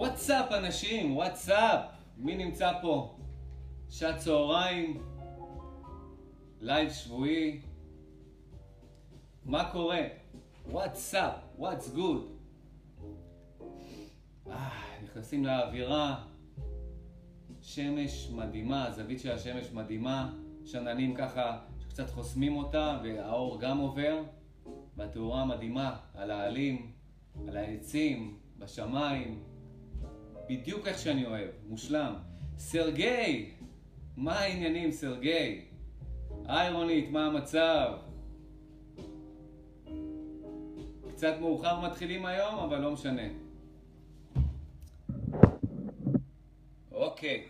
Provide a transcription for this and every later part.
What's up אנשים, what's up. מי נמצא פה? שעת צהריים, לייב שבועי. מה קורה? What's up, good. אה, נכנסים לאווירה, שמש מדהימה, הזווית של השמש מדהימה, עננים ככה שקצת חוסמים אותה והאור גם עובר, והתאורה מדהימה על העלים, על העצים, בשמיים, בדיוק איך שאני אוהב, מושלם. סרגי! מה העניינים, סרגי? היי רונית, מה המצב? קצת מאוחר מתחילים היום, אבל לא משנה. אוקיי.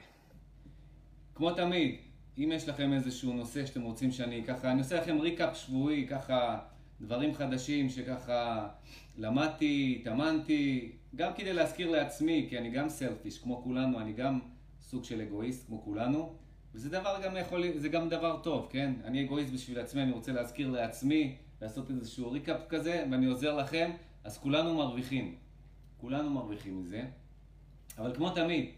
כמו תמיד, אם יש לכם איזשהו נושא שאתם רוצים שאני ככה, אני עושה לכם ריקאפ שבועי, ככה דברים חדשים שככה למדתי, התאמנתי, גם כדי להזכיר לעצמי, כי אני גם סלפיש כמו כולנו, אני גם סוג של אגואיסט כמו כולנו, וזה דבר גם יכול, זה גם דבר טוב, כן? אני אגואיסט בשביל עצמי, אני רוצה להזכיר לעצמי, לעשות איזשהו ריקאפ כזה, ואני עוזר לכם, אז כולנו מרוויחים. כולנו מרוויחים מזה. אבל כמו תמיד,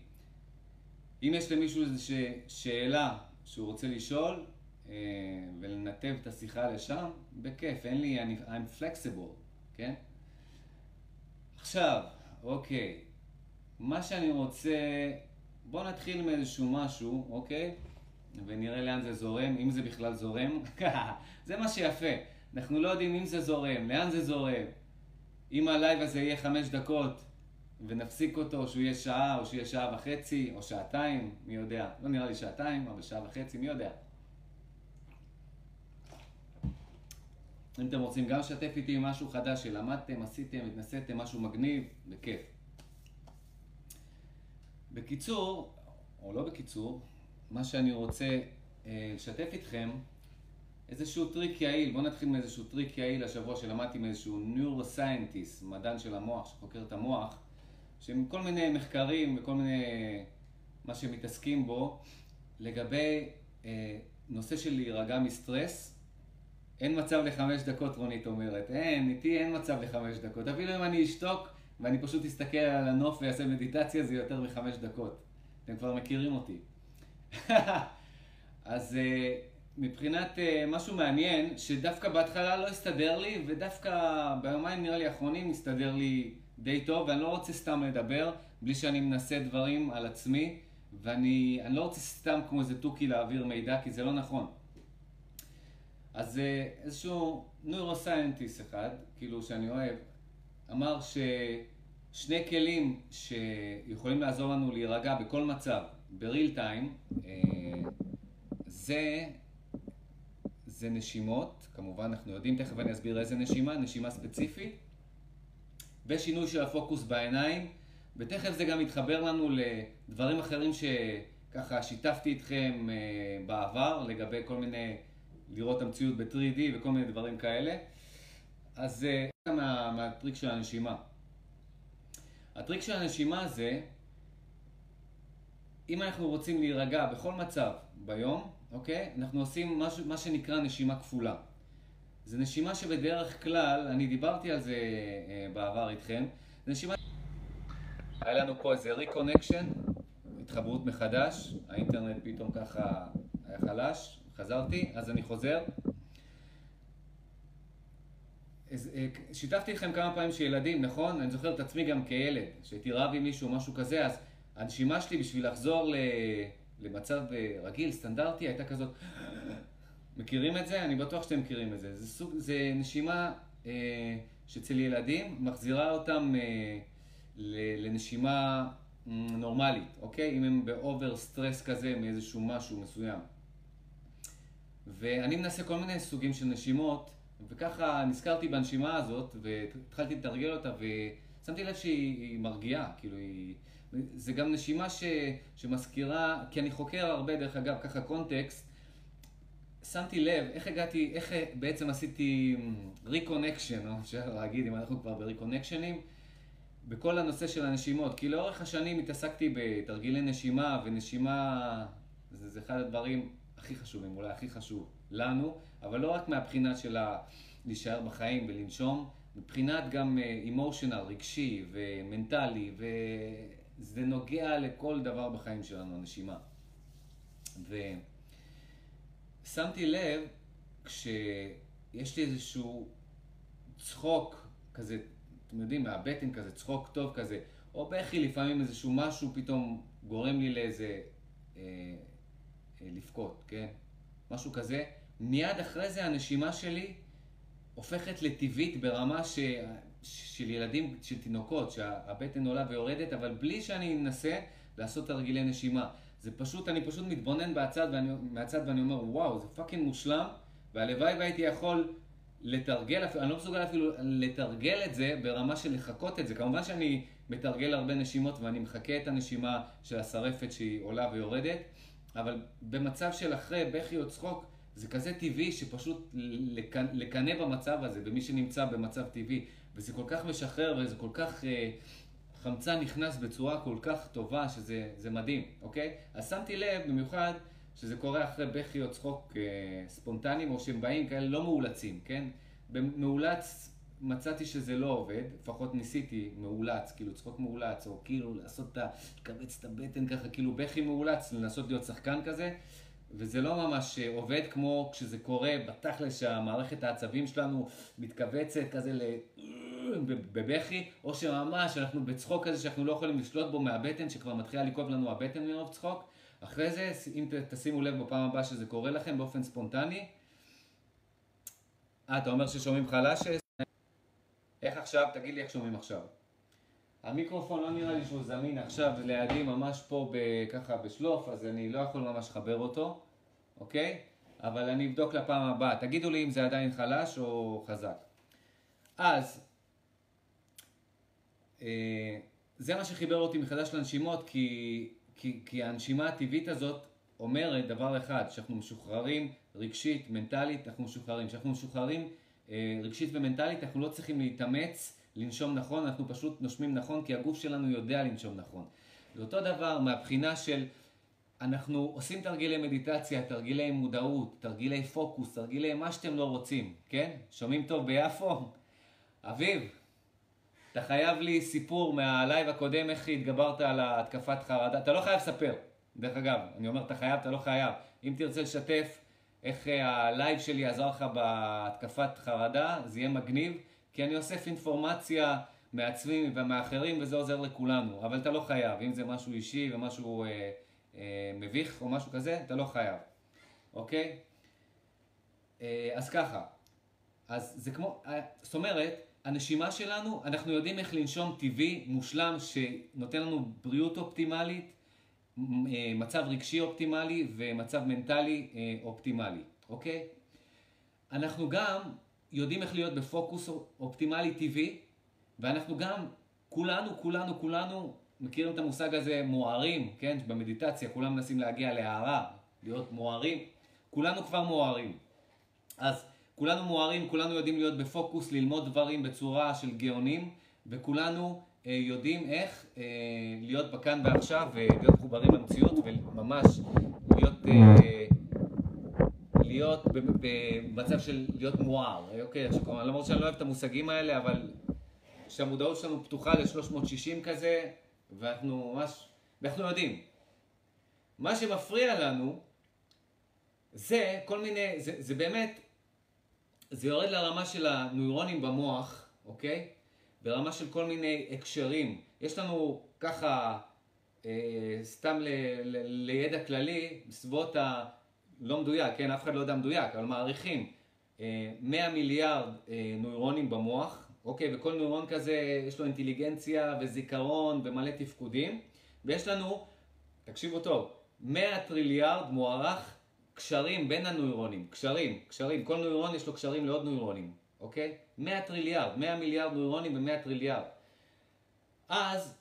אם יש למישהו איזושהי שאלה שהוא רוצה לשאול אה, ולנתב את השיחה לשם, בכיף, אין לי, אני, I'm flexible, כן? עכשיו, אוקיי, מה שאני רוצה, בואו נתחיל מאיזשהו משהו, אוקיי? ונראה לאן זה זורם, אם זה בכלל זורם. זה מה שיפה, אנחנו לא יודעים אם זה זורם, לאן זה זורם. אם הלייב הזה יהיה חמש דקות ונפסיק אותו, שהוא יהיה שעה, או שיהיה שעה וחצי, או שעתיים, מי יודע. לא נראה לי שעתיים, אבל שעה וחצי, מי יודע. אם אתם רוצים גם לשתף איתי משהו חדש שלמדתם, עשיתם, התנסיתם, משהו מגניב, בכיף. בקיצור, או לא בקיצור, מה שאני רוצה אה, לשתף איתכם, איזשהו טריק יעיל, בואו נתחיל מאיזשהו טריק יעיל השבוע שלמדתי מאיזשהו neuroscientist, מדען של המוח, שחוקר את המוח, שהם כל מיני מחקרים וכל מיני, מה שמתעסקים בו, לגבי אה, נושא של להירגע מסטרס. אין מצב לחמש דקות, רונית אומרת. אין, איתי אין מצב לחמש דקות. אפילו אם אני אשתוק ואני פשוט אסתכל על הנוף ואעשה מדיטציה, זה יותר מחמש דקות. אתם כבר מכירים אותי. אז אה, מבחינת אה, משהו מעניין, שדווקא בהתחלה לא הסתדר לי, ודווקא ביומיים נראה לי האחרונים הסתדר לי די טוב, ואני לא רוצה סתם לדבר בלי שאני מנסה דברים על עצמי, ואני לא רוצה סתם כמו איזה תוכי להעביר מידע, כי זה לא נכון. אז אה, איזשהו נוירוסיינטיסט אחד, כאילו שאני אוהב, אמר ששני כלים שיכולים לעזור לנו להירגע בכל מצב, בריל טיים, אה, זה, זה נשימות, כמובן אנחנו יודעים, תכף אני אסביר איזה נשימה, נשימה ספציפית, ושינוי של הפוקוס בעיניים, ותכף זה גם יתחבר לנו לדברים אחרים שככה שיתפתי איתכם אה, בעבר, לגבי כל מיני, לראות את המציאות ב-3D וכל מיני דברים כאלה. אז זה אה, מה, מהטריק של הנשימה. הטריק של הנשימה זה, אם אנחנו רוצים להירגע בכל מצב ביום, אוקיי? אנחנו עושים משהו, מה שנקרא נשימה כפולה. זה נשימה שבדרך כלל, אני דיברתי על זה אה, בעבר איתכם, זה נשימה... היה לנו פה איזה reconnection, התחברות מחדש, האינטרנט פתאום ככה היה חלש, חזרתי, אז אני חוזר. אה, שיתפתי לכם כמה פעמים שילדים, נכון? אני זוכר את עצמי גם כילד, שהייתי רב עם מישהו, משהו כזה, אז הנשימה שלי בשביל לחזור למצב אה, רגיל, סטנדרטי, הייתה כזאת... מכירים את זה? אני בטוח שאתם מכירים את זה. זה, סוג, זה נשימה אה, שאצל ילדים מחזירה אותם אה, לנשימה נורמלית, אוקיי? אם הם באובר סטרס כזה מאיזשהו משהו מסוים. ואני מנסה כל מיני סוגים של נשימות, וככה נזכרתי בנשימה הזאת, והתחלתי לתרגל אותה, ושמתי לב שהיא מרגיעה, כאילו היא... זה גם נשימה ש, שמזכירה, כי אני חוקר הרבה, דרך אגב, ככה קונטקסט, שמתי לב איך הגעתי, איך בעצם עשיתי reconnection, או אפשר להגיד, אם אנחנו כבר בריקונקשנים, בכל הנושא של הנשימות. כי לאורך השנים התעסקתי בתרגילי נשימה, ונשימה זה, זה אחד הדברים הכי חשובים, אולי הכי חשוב לנו, אבל לא רק מהבחינה של להישאר בחיים ולנשום, מבחינת גם emotional, רגשי ומנטלי, זה נוגע לכל דבר בחיים שלנו, הנשימה. ושמתי לב, כשיש לי איזשהו צחוק כזה, אתם יודעים, מהבטן כזה, צחוק טוב כזה, או בכי לפעמים איזשהו משהו פתאום גורם לי לאיזה אה, אה, לבכות, כן? משהו כזה. מיד אחרי זה הנשימה שלי הופכת לטבעית ברמה ש... של ילדים, של תינוקות, שהבטן עולה ויורדת, אבל בלי שאני אנסה לעשות תרגילי נשימה. זה פשוט, אני פשוט מתבונן בצד ואני, מהצד ואני אומר, וואו, זה פאקינג מושלם, והלוואי והייתי יכול לתרגל, אני לא מסוגל אפילו לתרגל את זה ברמה של לחקות את זה. כמובן שאני מתרגל הרבה נשימות ואני מחקה את הנשימה של השרפת שהיא עולה ויורדת, אבל במצב של אחרי בכי או צחוק, זה כזה טבעי שפשוט לקנא במצב הזה, במי שנמצא במצב טבעי. וזה כל כך משחרר וזה כל כך... אה, חמצן נכנס בצורה כל כך טובה שזה מדהים, אוקיי? אז שמתי לב במיוחד שזה קורה אחרי בכי או צחוק אה, ספונטניים או שהם באים כאלה לא מאולצים, כן? במאולץ מצאתי שזה לא עובד, לפחות ניסיתי מאולץ, כאילו צחוק מאולץ, או כאילו לעשות את ה... לקבץ את הבטן ככה, כאילו בכי מאולץ, לנסות להיות שחקן כזה, וזה לא ממש אה, עובד כמו כשזה קורה בתכל'ס שהמערכת העצבים שלנו מתכווצת כזה ל... בבכי, או שממש אנחנו בצחוק כזה שאנחנו לא יכולים לשלוט בו מהבטן, שכבר מתחילה לקרוב לנו הבטן מרוב צחוק. אחרי זה, אם תשימו לב בפעם הבאה שזה קורה לכם באופן ספונטני, אה, אתה אומר ששומעים חלש? איך עכשיו? תגיד לי איך שומעים עכשיו. המיקרופון לא נראה לי שהוא זמין עכשיו לידי ממש פה ככה בשלוף, אז אני לא יכול ממש לחבר אותו, אוקיי? אבל אני אבדוק לפעם הבאה. תגידו לי אם זה עדיין חלש או חזק. אז, אה, זה מה שחיבר אותי מחדש לנשימות, כי, כי, כי הנשימה הטבעית הזאת אומרת דבר אחד, שאנחנו משוחררים רגשית, מנטלית, אנחנו משוחררים. כשאנחנו משוחררים רגשית ומנטלית, אנחנו לא צריכים להתאמץ לנשום נכון, אנחנו פשוט נושמים נכון, כי הגוף שלנו יודע לנשום נכון. זה אותו דבר מהבחינה של אנחנו עושים תרגילי מדיטציה, תרגילי מודעות, תרגילי פוקוס, תרגילי מה שאתם לא רוצים, כן? שומעים טוב ביפו? אביב, אתה חייב לי סיפור מהלייב הקודם, איך התגברת על התקפת חרדה. אתה לא חייב לספר, דרך אגב. אני אומר, אתה חייב, אתה לא חייב. אם תרצה לשתף איך אה, הלייב שלי עזר לך בהתקפת חרדה, זה יהיה מגניב, כי אני אוסף אינפורמציה מעצמי ומאחרים, וזה עוזר לכולנו. אבל אתה לא חייב. אם זה משהו אישי ומשהו אה, אה, מביך או משהו כזה, אתה לא חייב. אוקיי? אה, אז ככה. אז זה כמו, אה, זאת אומרת, הנשימה שלנו, אנחנו יודעים איך לנשום טבעי, מושלם, שנותן לנו בריאות אופטימלית, מצב רגשי אופטימלי ומצב מנטלי אה, אופטימלי, אוקיי? אנחנו גם יודעים איך להיות בפוקוס אופטימלי טבעי, ואנחנו גם, כולנו, כולנו, כולנו מכירים את המושג הזה מוארים, כן? במדיטציה כולם מנסים להגיע להערה, להיות מוארים. כולנו כבר מוארים. אז כולנו מוארים, כולנו יודעים להיות בפוקוס, ללמוד דברים בצורה של גאונים, וכולנו אה, יודעים איך אה, להיות בכאן ועכשיו ולהיות מחוברים למציאות וממש להיות, אה, להיות במצב של להיות מואר, אוקיי? למרות שאני לא אוהב את המושגים האלה, אבל שהמודעות שלנו פתוחה ל-360 כזה, ואנחנו ממש, ואנחנו יודעים. מה שמפריע לנו זה כל מיני, זה, זה באמת זה יורד לרמה של הנוירונים במוח, אוקיי? ברמה של כל מיני הקשרים. יש לנו ככה, אה, סתם ל, ל, לידע כללי, בסביבות ה... לא מדויק, כן? אף אחד לא יודע מדויק, אבל מעריכים אה, 100 מיליארד אה, נוירונים במוח, אוקיי? וכל נוירון כזה יש לו אינטליגנציה וזיכרון ומלא תפקודים. ויש לנו, תקשיבו טוב, 100 טריליארד מוערך קשרים בין הנוירונים, קשרים, קשרים, כל נוירון יש לו קשרים לעוד נוירונים, אוקיי? 100 טריליארד, 100 מיליארד נוירונים ו-100 טריליארד. אז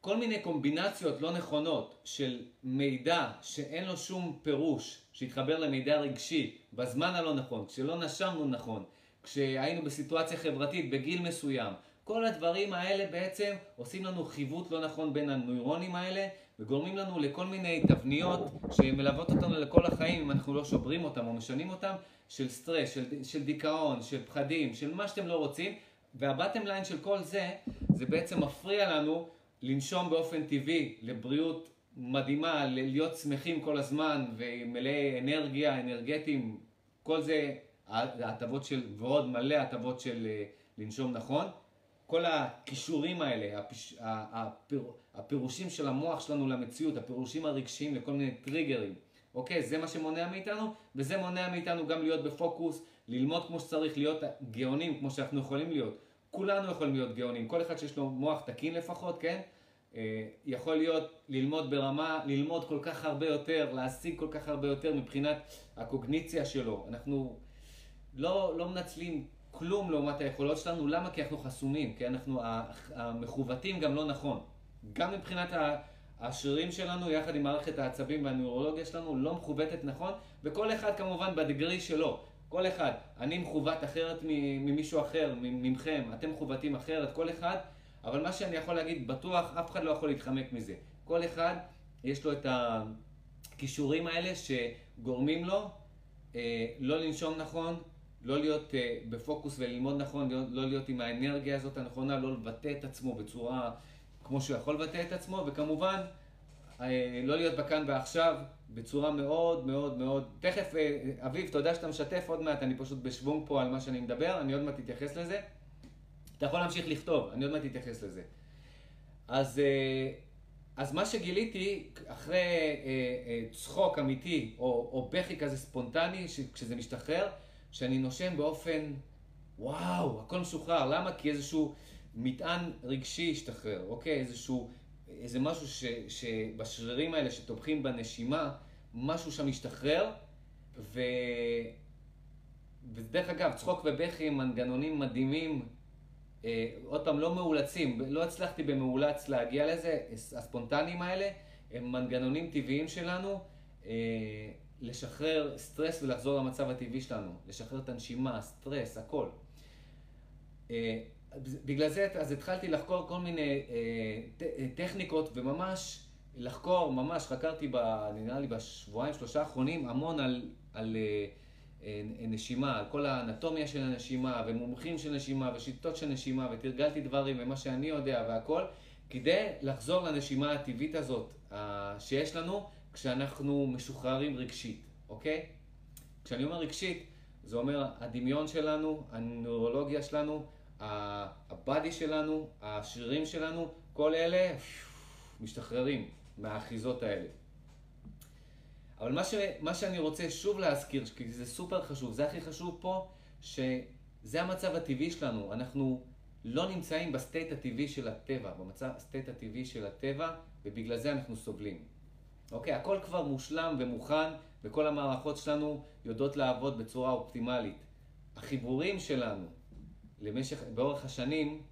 כל מיני קומבינציות לא נכונות של מידע שאין לו שום פירוש, שהתחבר למידע רגשי בזמן הלא נכון, כשלא נשמנו נכון, כשהיינו בסיטואציה חברתית בגיל מסוים, כל הדברים האלה בעצם עושים לנו חיווט לא נכון בין הנוירונים האלה וגורמים לנו לכל מיני תבניות שמלוות אותנו לכל החיים אם אנחנו לא שוברים אותם או משנים אותם, של סטרס, של, של דיכאון, של פחדים, של מה שאתם לא רוצים, והבטם ליין של כל זה, זה בעצם מפריע לנו לנשום באופן טבעי לבריאות מדהימה, להיות שמחים כל הזמן ומלאי אנרגיה, אנרגטיים, כל זה ההטבות של, ועוד מלא הטבות של אה, לנשום נכון. כל הכישורים האלה, הפש, הפיר, הפירושים של המוח שלנו למציאות, הפירושים הרגשיים לכל מיני טריגרים, אוקיי? זה מה שמונע מאיתנו, וזה מונע מאיתנו גם להיות בפוקוס, ללמוד כמו שצריך, להיות גאונים כמו שאנחנו יכולים להיות. כולנו יכולים להיות גאונים, כל אחד שיש לו מוח תקין לפחות, כן? אה, יכול להיות ללמוד ברמה, ללמוד כל כך הרבה יותר, להשיג כל כך הרבה יותר מבחינת הקוגניציה שלו. אנחנו לא, לא מנצלים כלום לעומת היכולות שלנו, למה? כי אנחנו חסומים, כי אנחנו המכוותים גם לא נכון. גם מבחינת השרירים שלנו, יחד עם מערכת העצבים והנוירולוגיה שלנו, לא מכוותת נכון, וכל אחד כמובן בדגרי שלו. כל אחד, אני מכוות אחרת ממישהו אחר, ממכם, אתם מכוותים אחרת, כל אחד, אבל מה שאני יכול להגיד, בטוח, אף אחד לא יכול להתחמק מזה. כל אחד, יש לו את הכישורים האלה שגורמים לו אה, לא לנשום נכון, לא להיות אה, בפוקוס וללמוד נכון, להיות, לא להיות עם האנרגיה הזאת הנכונה, לא לבטא את עצמו בצורה כמו שהוא יכול לבטא את עצמו, וכמובן, אה, לא להיות בכאן ועכשיו בצורה מאוד מאוד מאוד... תכף, אה, אביב, תודה שאתה משתף עוד מעט, אני פשוט בשוונג פה על מה שאני מדבר, אני עוד מעט אתייחס לזה. אתה יכול להמשיך לכתוב, אני עוד מעט אתייחס לזה. אז, אה, אז מה שגיליתי, אחרי צחוק אמיתי, או, או בכי כזה ספונטני, כשזה משתחרר, שאני נושם באופן, וואו, הכל משוחרר. למה? כי איזשהו מטען רגשי השתחרר, אוקיי? איזשהו, איזה משהו ש, שבשרירים האלה שתומכים בנשימה, משהו שם השתחרר, ו... ודרך אגב, צחוק ובכי הם מנגנונים מדהימים, אה, עוד פעם, לא מאולצים, לא הצלחתי במאולץ להגיע לזה, הספונטניים האלה, הם מנגנונים טבעיים שלנו, אה, לשחרר סטרס ולחזור למצב הטבעי שלנו, לשחרר את הנשימה, סטרס, הכל. אה, בגלל זה אז התחלתי לחקור כל מיני אה, אה, טכניקות וממש לחקור, ממש חקרתי, ב, נראה לי בשבועיים, שלושה האחרונים, המון על, על נשימה, על כל האנטומיה של הנשימה, ומומחים של נשימה, ושיטות של נשימה, ותרגלתי דברים ומה שאני יודע והכל, כדי לחזור לנשימה הטבעית הזאת שיש לנו, כשאנחנו משוחררים רגשית, אוקיי? כשאני אומר רגשית, זה אומר הדמיון שלנו, הנוירולוגיה שלנו, ה body שלנו, השרירים שלנו, כל אלה משתחררים מהאחיזות האלה. אבל מה, ש, מה שאני רוצה שוב להזכיר, כי זה סופר חשוב, זה הכי חשוב פה, שזה המצב הטבעי שלנו. אנחנו לא נמצאים ב state הטבעי של הטבע, במצב ה state הטבעי של הטבע, ובגלל זה אנחנו סובלים. אוקיי, הכל כבר מושלם ומוכן, וכל המערכות שלנו יודעות לעבוד בצורה אופטימלית. החיבורים שלנו למשך, באורך השנים,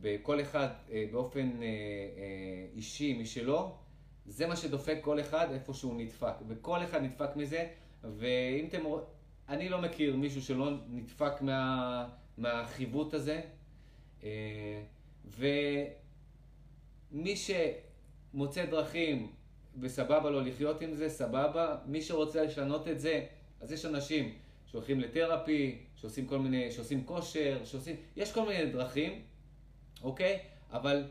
בכל אחד אה, באופן אה, אה, אישי משלו, זה מה שדופק כל אחד איפה שהוא נדפק. וכל אחד נדפק מזה, ואם אתם... אני לא מכיר מישהו שלא נדפק מה, מהחיווט הזה. ומי שמוצא דרכים וסבבה לו לחיות עם זה, סבבה. מי שרוצה לשנות את זה, אז יש אנשים שהולכים לתרפי, שעושים כל מיני, שעושים כושר, שעושים, יש כל מיני דרכים, אוקיי? אבל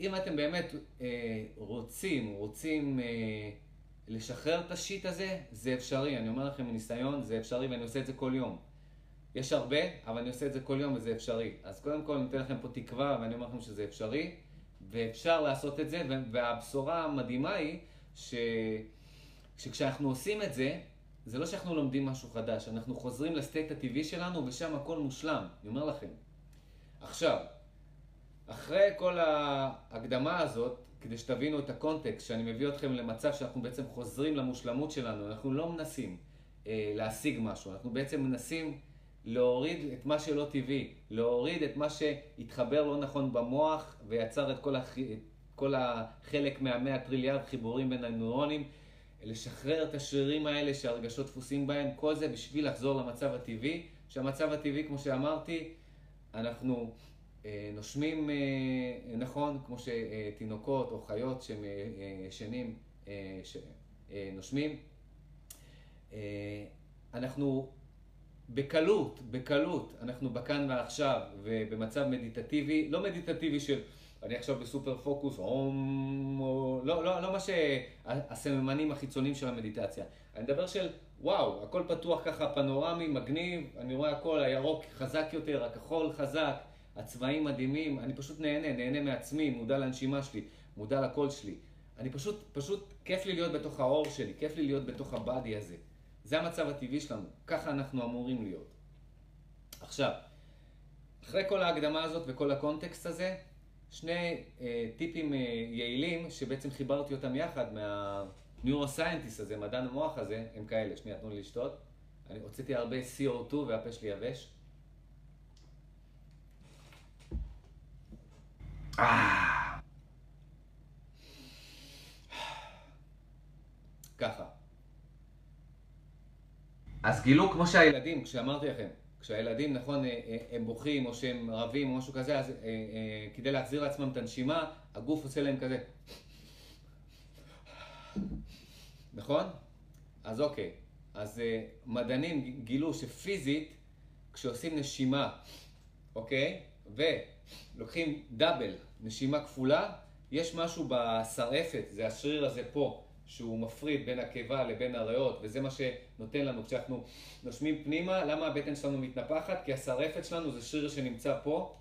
אם אתם באמת אה, רוצים, רוצים אה, לשחרר את השיט הזה, זה אפשרי. אני אומר לכם מניסיון, זה אפשרי ואני עושה את זה כל יום. יש הרבה, אבל אני עושה את זה כל יום וזה אפשרי. אז קודם כל אני אתן לכם פה תקווה ואני אומר לכם שזה אפשרי. ואפשר לעשות את זה, והבשורה המדהימה היא ש... שכשאנחנו עושים את זה, זה לא שאנחנו לומדים משהו חדש, אנחנו חוזרים לסטייט הטבעי שלנו ושם הכל מושלם, אני אומר לכם. עכשיו, אחרי כל ההקדמה הזאת, כדי שתבינו את הקונטקסט, שאני מביא אתכם למצב שאנחנו בעצם חוזרים למושלמות שלנו, אנחנו לא מנסים אה, להשיג משהו, אנחנו בעצם מנסים להוריד את מה שלא טבעי, להוריד את מה שהתחבר לא נכון במוח ויצר את כל, הח... את כל החלק מהמאה טריליארד חיבורים בין הנוירונים, לשחרר את השרירים האלה שהרגשות דפוסים בהם, כל זה בשביל לחזור למצב הטבעי, שהמצב הטבעי, כמו שאמרתי, אנחנו אה, נושמים אה, נכון, כמו שתינוקות או חיות שהם אה, ישנים אה, ש... אה, נושמים. אה, אנחנו בקלות, בקלות, אנחנו בכאן ועכשיו ובמצב מדיטטיבי, לא מדיטטיבי של אני עכשיו בסופר פוקוס, אום, או... לא, לא, לא מה שהסממנים החיצוניים של המדיטציה. אני מדבר של, וואו, הכל פתוח ככה, פנורמי, מגניב, אני רואה הכל, הירוק חזק יותר, הכחול חזק, הצבעים מדהימים, אני פשוט נהנה, נהנה מעצמי, מודע לנשימה שלי, מודע לקול שלי. אני פשוט, פשוט, כיף לי להיות בתוך האור שלי, כיף לי להיות בתוך הבאדי הזה. זה המצב הטבעי שלנו, ככה אנחנו אמורים להיות. עכשיו, אחרי כל ההקדמה הזאת וכל הקונטקסט הזה, שני אה, טיפים אה, יעילים שבעצם חיברתי אותם יחד מהניורוסייינטיסט הזה, מדען המוח הזה, הם כאלה. שנייה, תנו לי לשתות. אני הוצאתי הרבה CO2 והפה שלי יבש. אה. ככה. אז גילו כמו שהילדים, כשאמרתי לכם, כשהילדים, נכון, אה, אה, הם בוכים או שהם רבים או משהו כזה, אז אה, כדי להחזיר לעצמם את הנשימה, הגוף עושה להם כזה. נכון? אז אוקיי. אז מדענים גילו שפיזית, כשעושים נשימה, אוקיי? ולוקחים דאבל, נשימה כפולה, יש משהו בשרעפת, זה השריר הזה פה, שהוא מפריד בין הקיבה לבין הריאות, וזה מה שנותן לנו כשאנחנו נושמים פנימה. למה הבטן שלנו מתנפחת? כי השרעפת שלנו זה שריר שנמצא פה,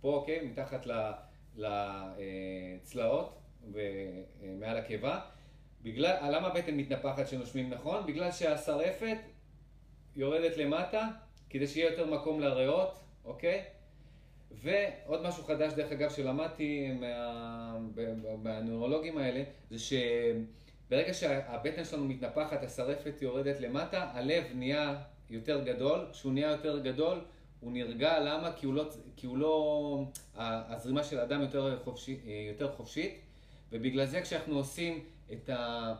פה, אוקיי? מתחת לצלעות ומעל הקיבה. בגלל, למה הבטן מתנפחת כשנושמים נכון? בגלל שהשרעפת יורדת למטה, כדי שיהיה יותר מקום לריאות, אוקיי? ועוד משהו חדש, דרך אגב, שלמדתי מה... מהנוירולוגים האלה, זה ש... ברגע שהבטן שלנו מתנפחת, השרפת יורדת למטה, הלב נהיה יותר גדול. כשהוא נהיה יותר גדול, הוא נרגע, למה? כי הוא לא, כי הוא לא הזרימה של האדם יותר, חופשי, יותר חופשית, ובגלל זה כשאנחנו עושים את, ה,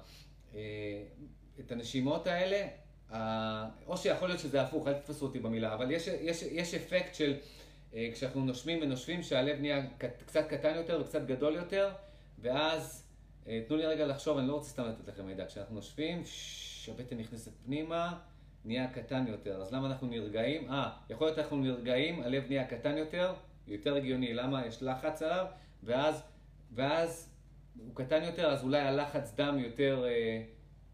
את הנשימות האלה, או שיכול להיות שזה הפוך, אל תתפסו אותי במילה, אבל יש, יש, יש אפקט של כשאנחנו נושמים ונושבים, שהלב נהיה קצת קטן יותר וקצת גדול יותר, ואז אה, תנו לי רגע לחשוב, אני לא רוצה סתם לתת לכם מידע. כשאנחנו נושבים, הבטן נכנסת פנימה, נהיה קטן יותר. אז למה אנחנו נרגעים? אה, יכול להיות אנחנו נרגעים, הלב נהיה קטן יותר, יותר הגיוני. למה? יש לחץ עליו, ואז, ואז הוא קטן יותר, אז אולי הלחץ דם יותר, אה,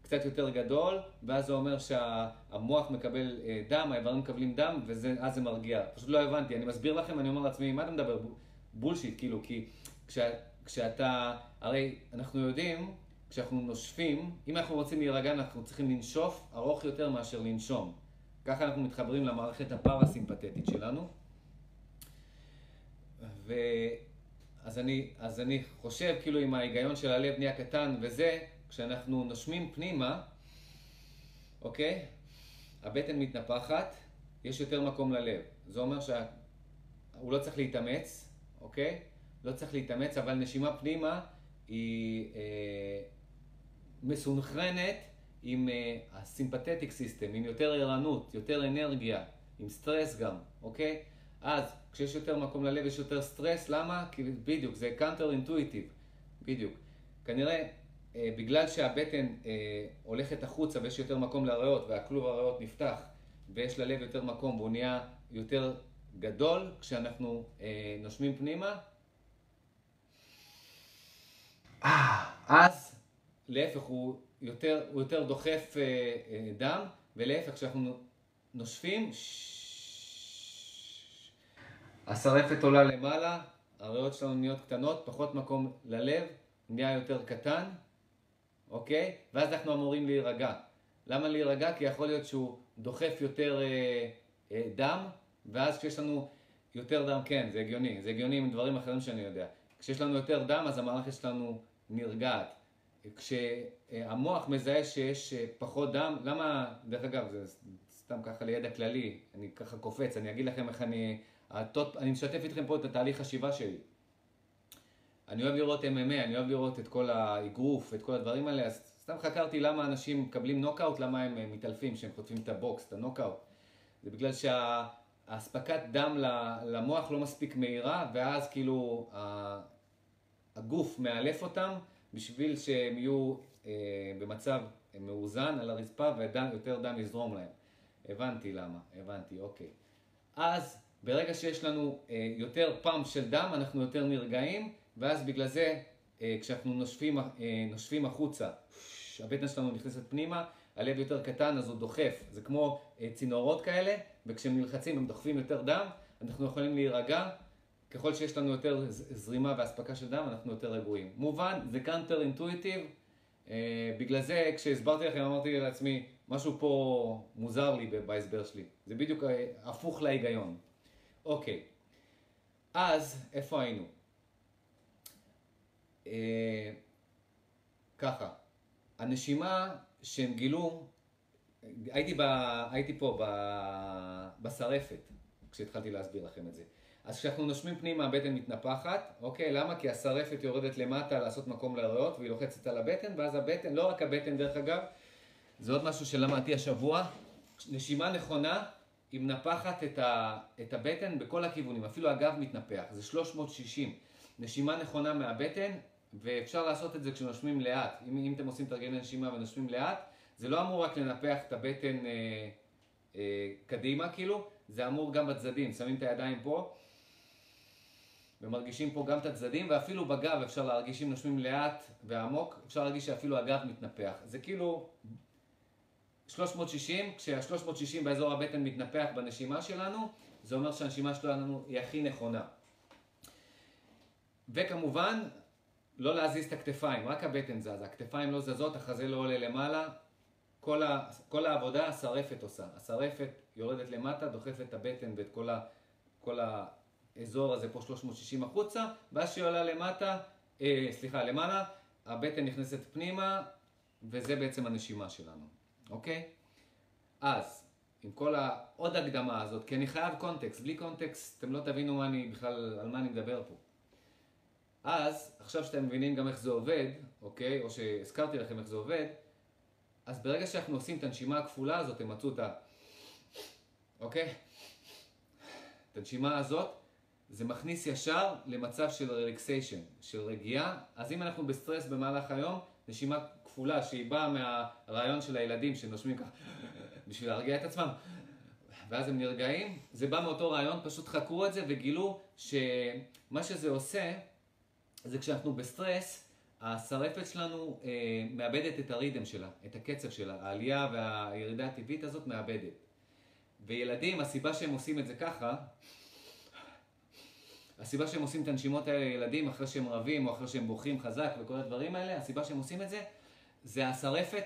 קצת יותר גדול, ואז זה אומר שהמוח מקבל אה, דם, האיברים מקבלים דם, ואז זה מרגיע. פשוט לא הבנתי. אני מסביר לכם, אני אומר לעצמי, מה אתה מדבר? בולשיט, כאילו, כי כשה, כשאתה... הרי אנחנו יודעים, כשאנחנו נושפים, אם אנחנו רוצים להירגע, אנחנו צריכים לנשוף ארוך יותר מאשר לנשום. ככה אנחנו מתחברים למערכת הפרסימפטית שלנו. ו... אז אני, אז אני חושב, כאילו, אם ההיגיון של הלב נהיה קטן וזה, כשאנחנו נושמים פנימה, אוקיי? הבטן מתנפחת, יש יותר מקום ללב. זה אומר שהוא לא צריך להתאמץ, אוקיי? לא צריך להתאמץ, אבל נשימה פנימה היא אה, מסונכרנת עם אה, הסימפתטיק סיסטם, עם יותר ערנות, יותר אנרגיה, עם סטרס גם, אוקיי? אז כשיש יותר מקום ללב יש יותר סטרס, למה? כי בדיוק, זה counter intuitive, בדיוק. כנראה אה, בגלל שהבטן אה, הולכת החוצה ויש יותר מקום לריאות והכלוב הריאות נפתח ויש ללב יותר מקום והוא נהיה יותר גדול כשאנחנו אה, נושמים פנימה, אז להפך, הוא יותר, הוא יותר דוחף אה, אה, דם, ולהפך, כשאנחנו נושפים, השרפת עולה למעלה, הריאות שלנו נהיות קטנות, פחות מקום ללב, נהיה יותר קטן, אוקיי? ואז אנחנו אמורים להירגע. למה להירגע? כי יכול להיות שהוא דוחף יותר אה, אה, דם, ואז כשיש לנו יותר דם, כן, זה הגיוני, זה הגיוני עם דברים אחרים שאני יודע. כשיש לנו יותר דם, אז המערכת שלנו נרגעת. כשהמוח מזהה שיש פחות דם, למה, דרך אגב, זה סתם ככה לידע כללי, אני ככה קופץ, אני אגיד לכם איך אני, התות, אני משתף איתכם פה את התהליך חשיבה שלי. אני אוהב לראות MMA, אני אוהב לראות את כל האגרוף, את כל הדברים האלה, אז סתם חקרתי למה אנשים מקבלים נוקאוט, למה הם מתעלפים כשהם חוטפים את הבוקס, את הנוקאוט. זה בגלל שהאספקת דם למוח לא מספיק מהירה, ואז כאילו הגוף מאלף אותם בשביל שהם יהיו אה, במצב מאוזן על הרצפה ויותר דם יזרום להם. הבנתי למה, הבנתי, אוקיי. אז ברגע שיש לנו אה, יותר פאמפ של דם, אנחנו יותר נרגעים, ואז בגלל זה, אה, כשאנחנו נושפים, אה, נושפים החוצה, הבטן שלנו נכנסת פנימה, הלב יותר קטן, אז הוא דוחף. זה כמו אה, צינורות כאלה, וכשהם נלחצים הם דוחפים יותר דם, אנחנו יכולים להירגע. ככל שיש לנו יותר זרימה ואספקה של דם, אנחנו יותר רגועים. מובן, זה קאנטר אינטואיטיב. אה, בגלל זה, כשהסברתי לכם, אמרתי לעצמי, משהו פה מוזר לי בהסבר שלי. זה בדיוק אה, הפוך להיגיון. אוקיי, אז איפה היינו? אה, ככה, הנשימה שהם גילו, הייתי, ב, הייתי פה ב, בשרפת, כשהתחלתי להסביר לכם את זה. אז כשאנחנו נושמים פנימה הבטן מתנפחת, אוקיי? למה? כי השרפת יורדת למטה לעשות מקום לריאות והיא לוחצת על הבטן, ואז הבטן, לא רק הבטן דרך אגב, זה עוד משהו שלמדתי השבוע, נשימה נכונה היא מנפחת את, ה, את הבטן בכל הכיוונים, אפילו הגב מתנפח, זה 360. נשימה נכונה מהבטן, ואפשר לעשות את זה כשנושמים לאט. אם, אם אתם עושים תרגילי נשימה ונושמים לאט, זה לא אמור רק לנפח את הבטן אה, אה, קדימה כאילו, זה אמור גם בצדדים. שמים את הידיים פה, ומרגישים פה גם את הצדדים, ואפילו בגב אפשר להרגיש, אם נושמים לאט ועמוק, אפשר להרגיש שאפילו הגב מתנפח. זה כאילו 360, כשה-360 באזור הבטן מתנפח בנשימה שלנו, זה אומר שהנשימה שלנו היא הכי נכונה. וכמובן, לא להזיז את הכתפיים, רק הבטן זזה, הכתפיים לא זזות, החזה לא עולה למעלה, כל, ה, כל העבודה השרפת עושה. השרפת יורדת למטה, דוחפת את הבטן ואת כל, ה, כל האזור הזה פה 360 החוצה, ואז שהיא עולה למטה, אה, סליחה, למעלה, הבטן נכנסת פנימה, וזה בעצם הנשימה שלנו. אוקיי? אז, עם כל העוד הקדמה הזאת, כי אני חייב קונטקסט, בלי קונטקסט אתם לא תבינו מה אני בכלל, על מה אני מדבר פה. אז, עכשיו שאתם מבינים גם איך זה עובד, אוקיי? או שהזכרתי לכם איך זה עובד, אז ברגע שאנחנו עושים את הנשימה הכפולה הזאת, הם מצאו את ה... אוקיי? את הנשימה הזאת, זה מכניס ישר למצב של רלקסיישן, של רגיעה. אז אם אנחנו בסטרס במהלך היום, נשימה כפולה שהיא באה מהרעיון של הילדים שנושמים ככה בשביל להרגיע את עצמם ואז הם נרגעים, זה בא מאותו רעיון, פשוט חקרו את זה וגילו שמה שזה עושה זה כשאנחנו בסטרס, השרפת שלנו אה, מאבדת את הרידם שלה, את הקצב שלה, העלייה והירידה הטבעית הזאת מאבדת. וילדים, הסיבה שהם עושים את זה ככה, הסיבה שהם עושים את הנשימות האלה לילדים אחרי שהם רבים או אחרי שהם בוכים חזק וכל הדברים האלה, הסיבה שהם עושים את זה, זה השרפת,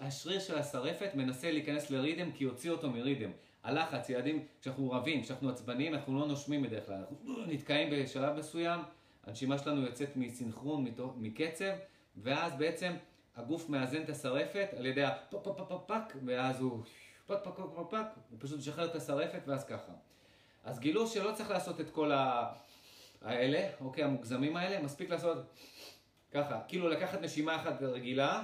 השריר, של השרפת מנסה להיכנס לרידם כי יוציא אותו מרידם. הלחץ, ילדים, כשאנחנו רבים, כשאנחנו עצבניים, אנחנו לא נושמים בדרך כלל, אנחנו נתקעים בשלב מסוים, הנשימה שלנו יוצאת מסינכרון, מקצב, ואז בעצם הגוף מאזן את השרפת על ידי הפק פק פק פק, ואז הוא פק פק פק פק, הוא פשוט משחרר את השרפת ואז ככה. אז גילו שלא צריך לעשות את כל האלה, אוקיי, המוגזמים האלה, מספיק לעשות ככה, כאילו לקחת נשימה אחת רגילה,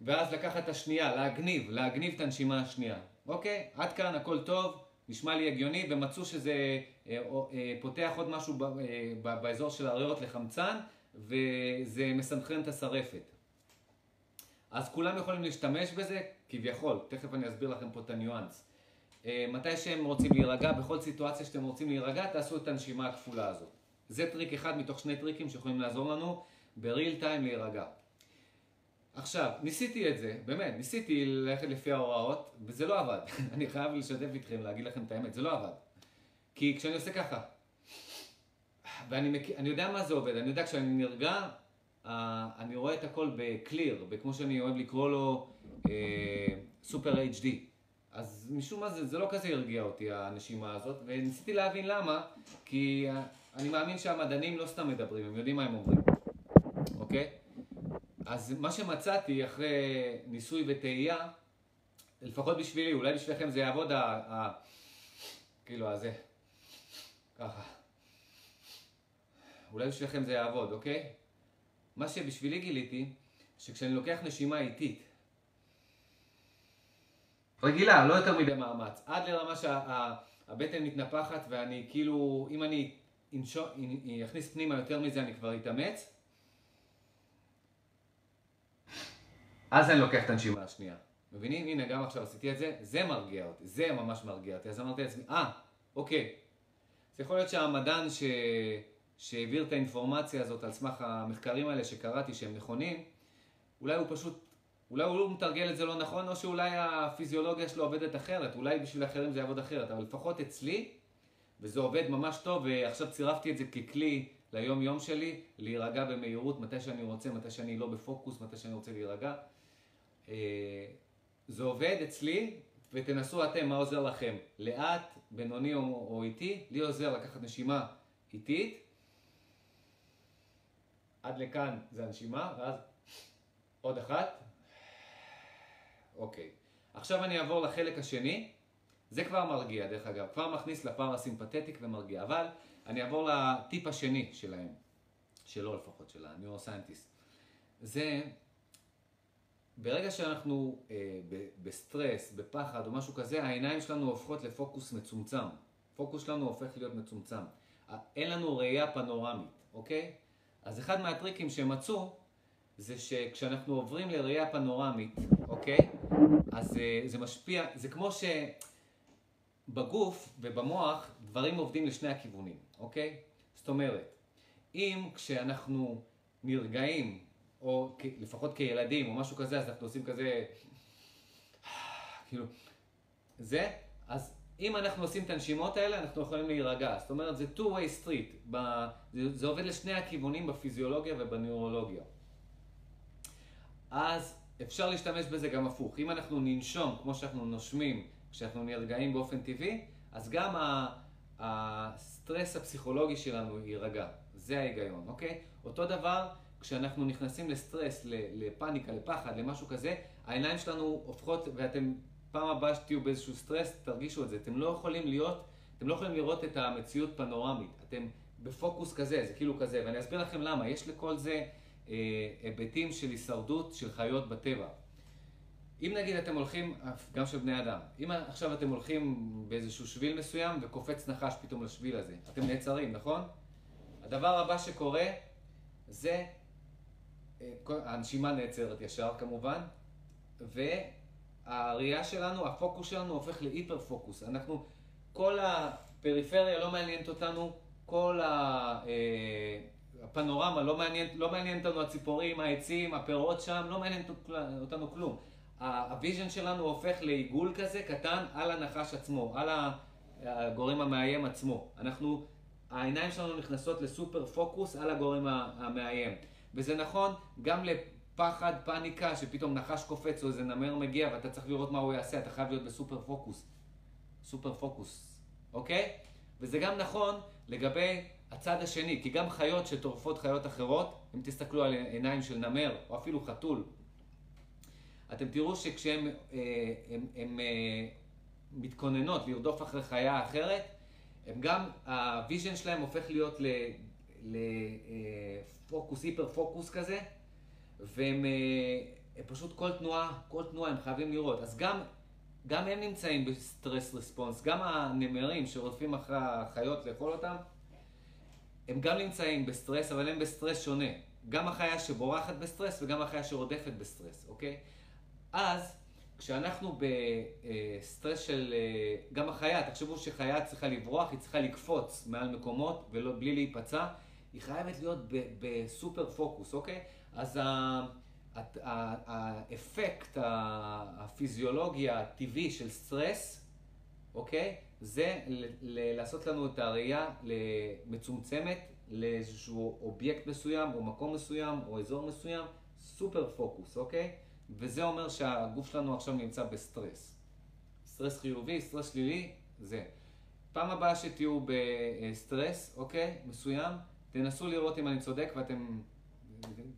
ואז לקחת את השנייה, להגניב, להגניב את הנשימה השנייה. אוקיי? עד כאן הכל טוב, נשמע לי הגיוני, ומצאו שזה אה, אה, פותח עוד משהו ב, אה, ב, באזור של הריאות לחמצן, וזה מסנכרן את הסרעפת. אז כולם יכולים להשתמש בזה, כביכול, תכף אני אסביר לכם פה את הניואנס. אה, מתי שהם רוצים להירגע, בכל סיטואציה שאתם רוצים להירגע, תעשו את הנשימה הכפולה הזאת. זה טריק אחד מתוך שני טריקים שיכולים לעזור לנו ב real time להירגע. עכשיו, ניסיתי את זה, באמת, ניסיתי ללכת לפי ההוראות, וזה לא עבד. אני חייב לשתף איתכם, להגיד לכם את האמת, זה לא עבד. כי כשאני עושה ככה, ואני מק... יודע מה זה עובד, אני יודע כשאני נרגע, uh, אני רואה את הכל בקליר, וכמו שאני אוהב לקרוא לו, סופר uh, HD. אז משום מה זה, זה לא כזה הרגיע אותי, הנשימה הזאת, וניסיתי להבין למה, כי אני מאמין שהמדענים לא סתם מדברים, הם יודעים מה הם אומרים, אוקיי? אז מה שמצאתי אחרי ניסוי וטעייה, לפחות בשבילי, אולי בשבילכם זה יעבוד, ה, ה, כאילו הזה, ככה. אולי בשבילכם זה יעבוד, אוקיי? מה שבשבילי גיליתי, שכשאני לוקח נשימה איטית, רגילה, לא יותר מדי מאמץ, עד לרמה שהבטן מתנפחת ואני כאילו, אם אני אכניס פנימה יותר מזה אני כבר אתאמץ, אז אני לוקח את הנשימה השנייה. מבינים? הנה, גם עכשיו עשיתי את זה, זה מרגיע אותי, זה ממש מרגיע אותי. אז אמרתי לעצמי, אה, אוקיי. זה יכול להיות שהמדען ש... שהעביר את האינפורמציה הזאת על סמך המחקרים האלה שקראתי שהם נכונים, אולי הוא פשוט, אולי הוא לא מתרגל את זה לא נכון, או שאולי הפיזיולוגיה שלו עובדת אחרת, אולי בשביל אחרים זה יעבוד אחרת, אבל לפחות אצלי, וזה עובד ממש טוב, ועכשיו צירפתי את זה ככלי ליום יום שלי, להירגע במהירות, מתי שאני רוצה, מתי שאני לא בפוקוס, מתי שאני רוצה להירגע. אה, זה עובד אצלי, ותנסו אתם מה עוזר לכם. לאט, בינוני או, או איטי, לי עוזר לקחת נשימה איטית. עד לכאן זה הנשימה, ואז עוד אחת. אוקיי. עכשיו אני אעבור לחלק השני. זה כבר מרגיע, דרך אגב. כבר מכניס לפרסימפטטיק ומרגיע. אבל אני אעבור לטיפ השני שלהם. שלו לפחות, של ה neuroscientist. זה ברגע שאנחנו אה, בסטרס, בפחד או משהו כזה, העיניים שלנו הופכות לפוקוס מצומצם. פוקוס שלנו הופך להיות מצומצם. אין לנו ראייה פנורמית, אוקיי? אז אחד מהטריקים שמצאו זה שכשאנחנו עוברים לראייה פנורמית, אוקיי? אז אה, זה משפיע, זה כמו שבגוף ובמוח דברים עובדים לשני הכיוונים, אוקיי? זאת אומרת, אם כשאנחנו נרגעים או לפחות כילדים, או משהו כזה, אז אנחנו עושים כזה, כאילו, זה, אז אם אנחנו עושים את הנשימות האלה, אנחנו יכולים להירגע. זאת אומרת, זה two-way street, זה עובד לשני הכיוונים בפיזיולוגיה ובנוירולוגיה. אז אפשר להשתמש בזה גם הפוך. אם אנחנו ננשום כמו שאנחנו נושמים, כשאנחנו נרגעים באופן טבעי, אז גם הסטרס הפסיכולוגי שלנו יירגע. זה ההיגיון, אוקיי? אותו דבר כשאנחנו נכנסים לסטרס, לפאניקה, לפחד, למשהו כזה, העיניים שלנו הופכות, ואתם פעם הבאה שתהיו באיזשהו סטרס, תרגישו את זה. אתם לא יכולים להיות, אתם לא יכולים לראות את המציאות פנורמית. אתם בפוקוס כזה, זה כאילו כזה, ואני אסביר לכם למה. יש לכל זה היבטים של הישרדות של חיות בטבע. אם נגיד אתם הולכים, גם של בני אדם, אם עכשיו אתם הולכים באיזשהו שביל מסוים וקופץ נחש פתאום לשביל הזה, אתם נעצרים, נכון? הדבר הבא שקורה זה הנשימה נעצרת ישר כמובן, והראייה שלנו, הפוקוס שלנו הופך להיפר פוקוס. אנחנו, כל הפריפריה לא מעניינת אותנו, כל אה, הפנורמה לא מעניינת, לא מעניין אותנו הציפורים, העצים, הפירות שם, לא מעניין אותנו כלום. ה vision שלנו הופך לעיגול כזה קטן על הנחש עצמו, על הגורם המאיים עצמו. אנחנו, העיניים שלנו נכנסות לסופר פוקוס על הגורם המאיים. וזה נכון גם לפחד, פאניקה, שפתאום נחש קופץ או איזה נמר מגיע ואתה צריך לראות מה הוא יעשה, אתה חייב להיות בסופר פוקוס. סופר פוקוס, אוקיי? וזה גם נכון לגבי הצד השני, כי גם חיות שטורפות חיות אחרות, אם תסתכלו על עיניים של נמר או אפילו חתול, אתם תראו שכשהן אה, הם, הם, אה, מתכוננות לרדוף אחרי חיה אחרת, הם גם, ה vision שלהם הופך להיות ל... ל אה, היפר פוקוס כזה, והם פשוט כל תנועה, כל תנועה הם חייבים לראות. אז גם, גם הם נמצאים ב stress response, גם הנמרים שרודפים אחרי החיות לאכול אותם, הם גם נמצאים בסטרס, אבל הם בסטרס שונה. גם החיה שבורחת בסטרס וגם החיה שרודפת בסטרס, אוקיי? אז כשאנחנו בסטרס של... אה, גם החיה, תחשבו שחיה צריכה לברוח, היא צריכה לקפוץ מעל מקומות ובלי להיפצע. היא חייבת להיות בסופר פוקוס, אוקיי? אז האפקט הפיזיולוגי הטבעי של סטרס, אוקיי? זה לעשות לנו את הראייה מצומצמת לאיזשהו אובייקט מסוים, או מקום מסוים, או אזור מסוים, סופר פוקוס, אוקיי? וזה אומר שהגוף שלנו עכשיו נמצא בסטרס. סטרס חיובי, סטרס שלילי, זה. פעם הבאה שתהיו בסטרס, אוקיי? מסוים, תנסו לראות אם אני צודק ואתם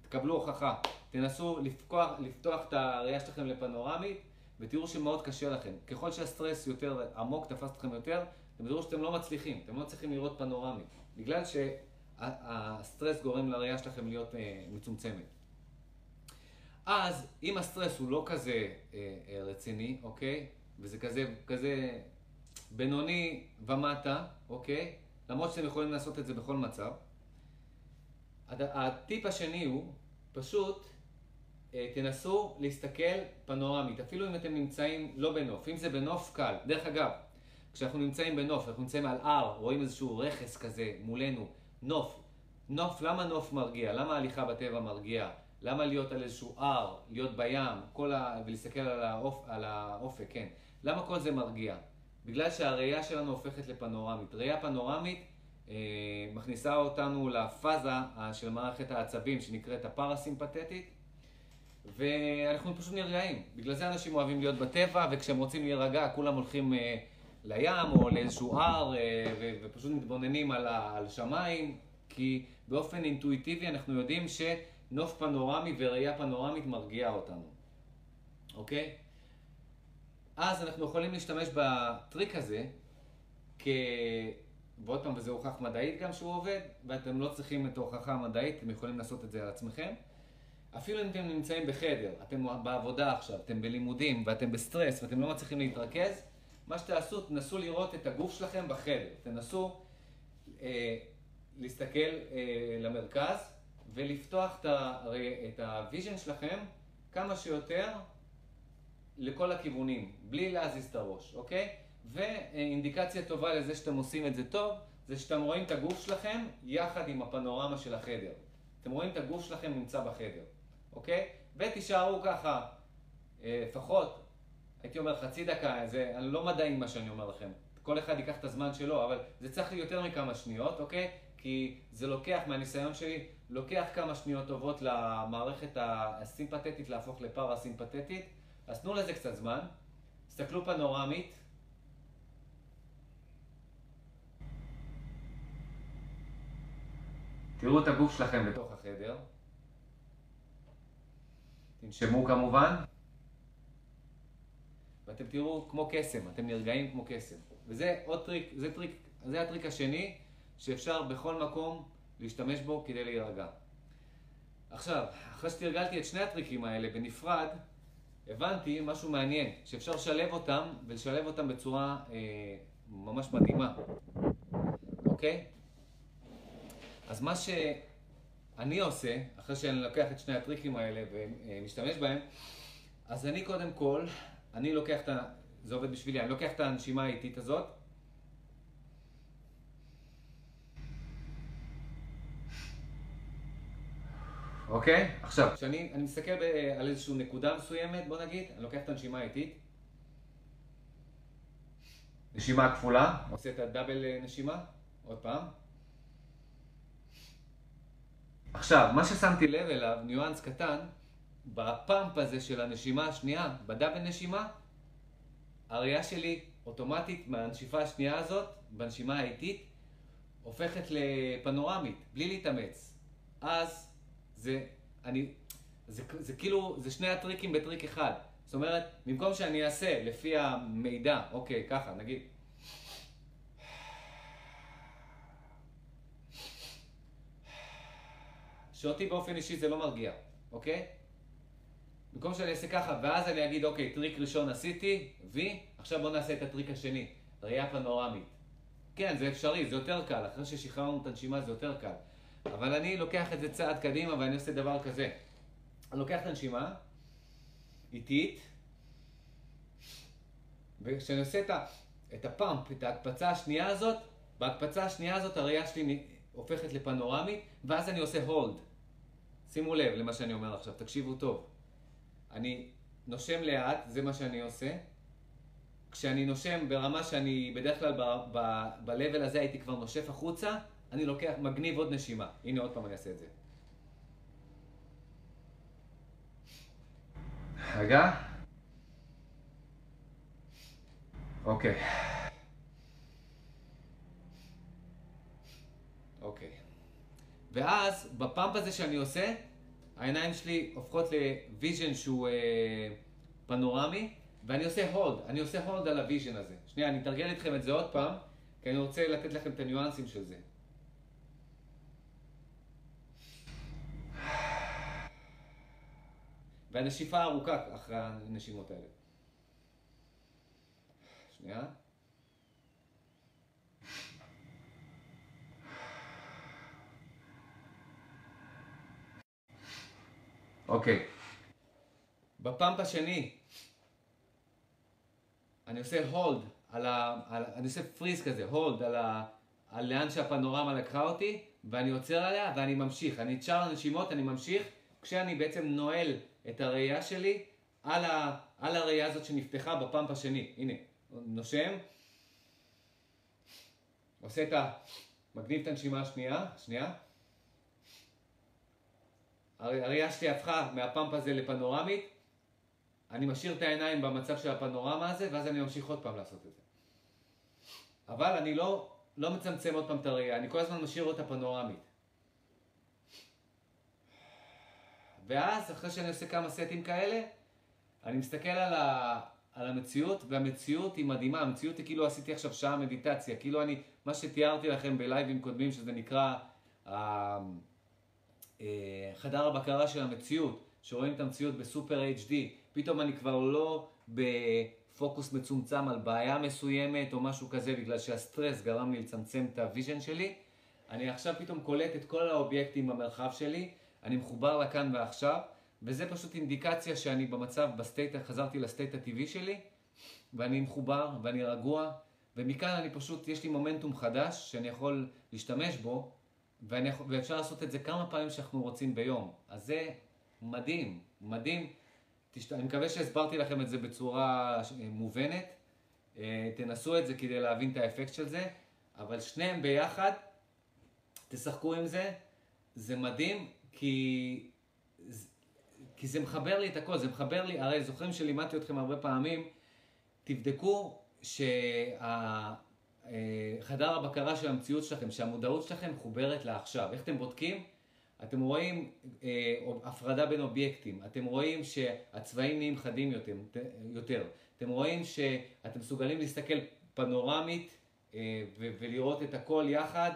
תקבלו הוכחה. תנסו לפתוח, לפתוח את הראייה שלכם לפנורמית ותראו שמאוד קשה לכם. ככל שהסטרס יותר עמוק, תפס אתכם יותר, אתם תראו שאתם לא מצליחים, אתם לא מצליחים לראות פנורמית. בגלל שהסטרס גורם לראייה שלכם להיות אה, מצומצמת. אז אם הסטרס הוא לא כזה אה, אה, רציני, אוקיי? וזה כזה, כזה בינוני ומטה, אוקיי? למרות שאתם יכולים לעשות את זה בכל מצב. הטיפ השני הוא, פשוט תנסו להסתכל פנורמית, אפילו אם אתם נמצאים לא בנוף, אם זה בנוף קל. דרך אגב, כשאנחנו נמצאים בנוף, אנחנו נמצאים על הר, רואים איזשהו רכס כזה מולנו, נוף. נוף, למה נוף מרגיע? למה הליכה בטבע מרגיע? למה להיות על איזשהו הר, להיות בים, ה... ולהסתכל על, האופ... על האופק, כן. למה כל זה מרגיע? בגלל שהראייה שלנו הופכת לפנורמית. ראייה פנורמית אה, מכניסה אותנו לפאזה של מערכת העצבים שנקראת הפרסימפטית, ואנחנו פשוט נרגעים. בגלל זה אנשים אוהבים להיות בטבע, וכשהם רוצים להירגע כולם הולכים אה, לים או לאיזשהו הר אה, ופשוט מתבוננים על, על שמיים, כי באופן אינטואיטיבי אנחנו יודעים שנוף פנורמי וראייה פנורמית מרגיעה אותנו, אוקיי? אז אנחנו יכולים להשתמש בטריק הזה כ... ועוד פעם, וזה הוכח מדעית גם שהוא עובד, ואתם לא צריכים את ההוכחה המדעית, אתם יכולים לעשות את זה על עצמכם. אפילו אם אתם נמצאים בחדר, אתם בעבודה עכשיו, אתם בלימודים ואתם בסטרס ואתם לא מצליחים להתרכז, מה שתעשו, תנסו לראות את הגוף שלכם בחדר. תנסו אה, להסתכל אה, למרכז ולפתוח את ה vision שלכם כמה שיותר לכל הכיוונים, בלי להזיז את הראש, אוקיי? ואינדיקציה טובה לזה שאתם עושים את זה טוב, זה שאתם רואים את הגוף שלכם יחד עם הפנורמה של החדר. אתם רואים את הגוף שלכם נמצא בחדר, אוקיי? ותישארו ככה, אה, לפחות, הייתי אומר חצי דקה, זה לא מדעי מה שאני אומר לכם. כל אחד ייקח את הזמן שלו, אבל זה צריך לי יותר מכמה שניות, אוקיי? כי זה לוקח, מהניסיון שלי, לוקח כמה שניות טובות למערכת הסימפתטית להפוך לפרה-סימפתטית. אז תנו לזה קצת זמן, תסתכלו פנורמית. תראו את הגוף שלכם בתוך החדר. תנשמו כמובן. ואתם תראו כמו קסם, אתם נרגעים כמו קסם. וזה עוד טריק, זה טריק, זה הטריק השני שאפשר בכל מקום להשתמש בו כדי להירגע. עכשיו, אחרי שתרגלתי את שני הטריקים האלה בנפרד, הבנתי משהו מעניין, שאפשר לשלב אותם, ולשלב אותם בצורה אה, ממש מדהימה, אוקיי? אז מה שאני עושה, אחרי שאני לוקח את שני הטריקים האלה ומשתמש בהם, אז אני קודם כל, אני לוקח את ה... זה עובד בשבילי, אני לוקח את הנשימה האיטית הזאת, אוקיי? עכשיו, כשאני מסתכל על איזושהי נקודה מסוימת, בוא נגיד, אני לוקח את הנשימה האיטית, נשימה כפולה, עושה את הדאבל נשימה, עוד פעם. עכשיו, מה ששמתי לב אליו, ניואנס קטן, בפאמפ הזה של הנשימה השנייה, בדאבל נשימה, הראייה שלי אוטומטית מהנשיפה השנייה הזאת, בנשימה האיטית, הופכת לפנורמית, בלי להתאמץ. אז זה, אני, זה, זה כאילו, זה שני הטריקים בטריק אחד. זאת אומרת, במקום שאני אעשה לפי המידע, אוקיי, ככה, נגיד. שאותי באופן אישי זה לא מרגיע, אוקיי? במקום שאני אעשה ככה, ואז אני אגיד, אוקיי, טריק ראשון עשיתי, וי, עכשיו בואו נעשה את הטריק השני, ראייה פנורמית. כן, זה אפשרי, זה יותר קל, אחרי ששחררנו את הנשימה זה יותר קל. אבל אני לוקח את זה צעד קדימה ואני עושה דבר כזה. אני לוקח את הנשימה, איטית, וכשאני עושה את, ה, את הפאמפ, את ההקפצה השנייה הזאת, בהקפצה השנייה הזאת הראייה שלי הופכת לפנורמית, ואז אני עושה הולד. שימו לב למה שאני אומר עכשיו, תקשיבו טוב. אני נושם לאט, זה מה שאני עושה. כשאני נושם ברמה שאני בדרך כלל ב-level הזה הייתי כבר נושף החוצה, אני לוקח, מגניב עוד נשימה. הנה עוד פעם אני אעשה את זה. רגע. אוקיי. אוקיי. ואז, ב pump הזה שאני עושה, העיניים שלי הופכות ל vision שהוא אה, פנורמי, ואני עושה hold, אני עושה hold על ה vision הזה. שנייה, אני אתרגל איתכם את זה עוד פעם, כי אני רוצה לתת לכם את הניואנסים של זה. והנשיפה ארוכה אחרי הנשימות האלה. שנייה. אוקיי. בפאמפ השני אני עושה הולד על ה... על, אני עושה פריז כזה, הולד, על, ה, על לאן שהפנורמה לקחה אותי, ואני עוצר עליה ואני ממשיך. אני את שאר הנשימות אני ממשיך, כשאני בעצם נועל את הראייה שלי על, ה, על הראייה הזאת שנפתחה בפאמפ השני. הנה, נושם, עושה את ה... מגניב את הנשימה השנייה, שנייה. הראייה שלי הפכה מהפאמפ הזה לפנורמית, אני משאיר את העיניים במצב של הפנורמה הזה, ואז אני ממשיך עוד פעם לעשות את זה. אבל אני לא, לא מצמצם עוד פעם את הראייה, אני כל הזמן משאיר אותה פנורמית. ואז, אחרי שאני עושה כמה סטים כאלה, אני מסתכל על, ה, על המציאות, והמציאות היא מדהימה, המציאות היא כאילו עשיתי עכשיו שעה מדיטציה, כאילו אני, מה שתיארתי לכם בלייבים קודמים, שזה נקרא אה, חדר הבקרה של המציאות, שרואים את המציאות ב super HD, פתאום אני כבר לא בפוקוס מצומצם על בעיה מסוימת או משהו כזה, בגלל שהסטרס גרם לי לצמצם את ה vision שלי. אני עכשיו פתאום קולט את כל האובייקטים במרחב שלי, אני מחובר לכאן ועכשיו, וזה פשוט אינדיקציה שאני במצב, ב state, חזרתי ל state הטבעי שלי, ואני מחובר, ואני רגוע, ומכאן אני פשוט, יש לי מומנטום חדש שאני יכול להשתמש בו, ואני, ואפשר לעשות את זה כמה פעמים שאנחנו רוצים ביום. אז זה מדהים, מדהים. תשת... אני מקווה שהסברתי לכם את זה בצורה מובנת. אה, תנסו את זה כדי להבין את האפקט של זה, אבל שניהם ביחד, תשחקו עם זה, זה מדהים, כי, כי זה מחבר לי את הכל, זה מחבר לי, הרי זוכרים שלימדתי אתכם הרבה פעמים, תבדקו שחדר אה, הבקרה של המציאות שלכם, שהמודעות שלכם מחוברת לעכשיו. איך אתם בודקים? אתם רואים אה, הפרדה בין אובייקטים, אתם רואים שהצבעים נהיים חדים יותר, יותר. אתם רואים שאתם מסוגלים להסתכל פנורמית אה, ולראות את הכל יחד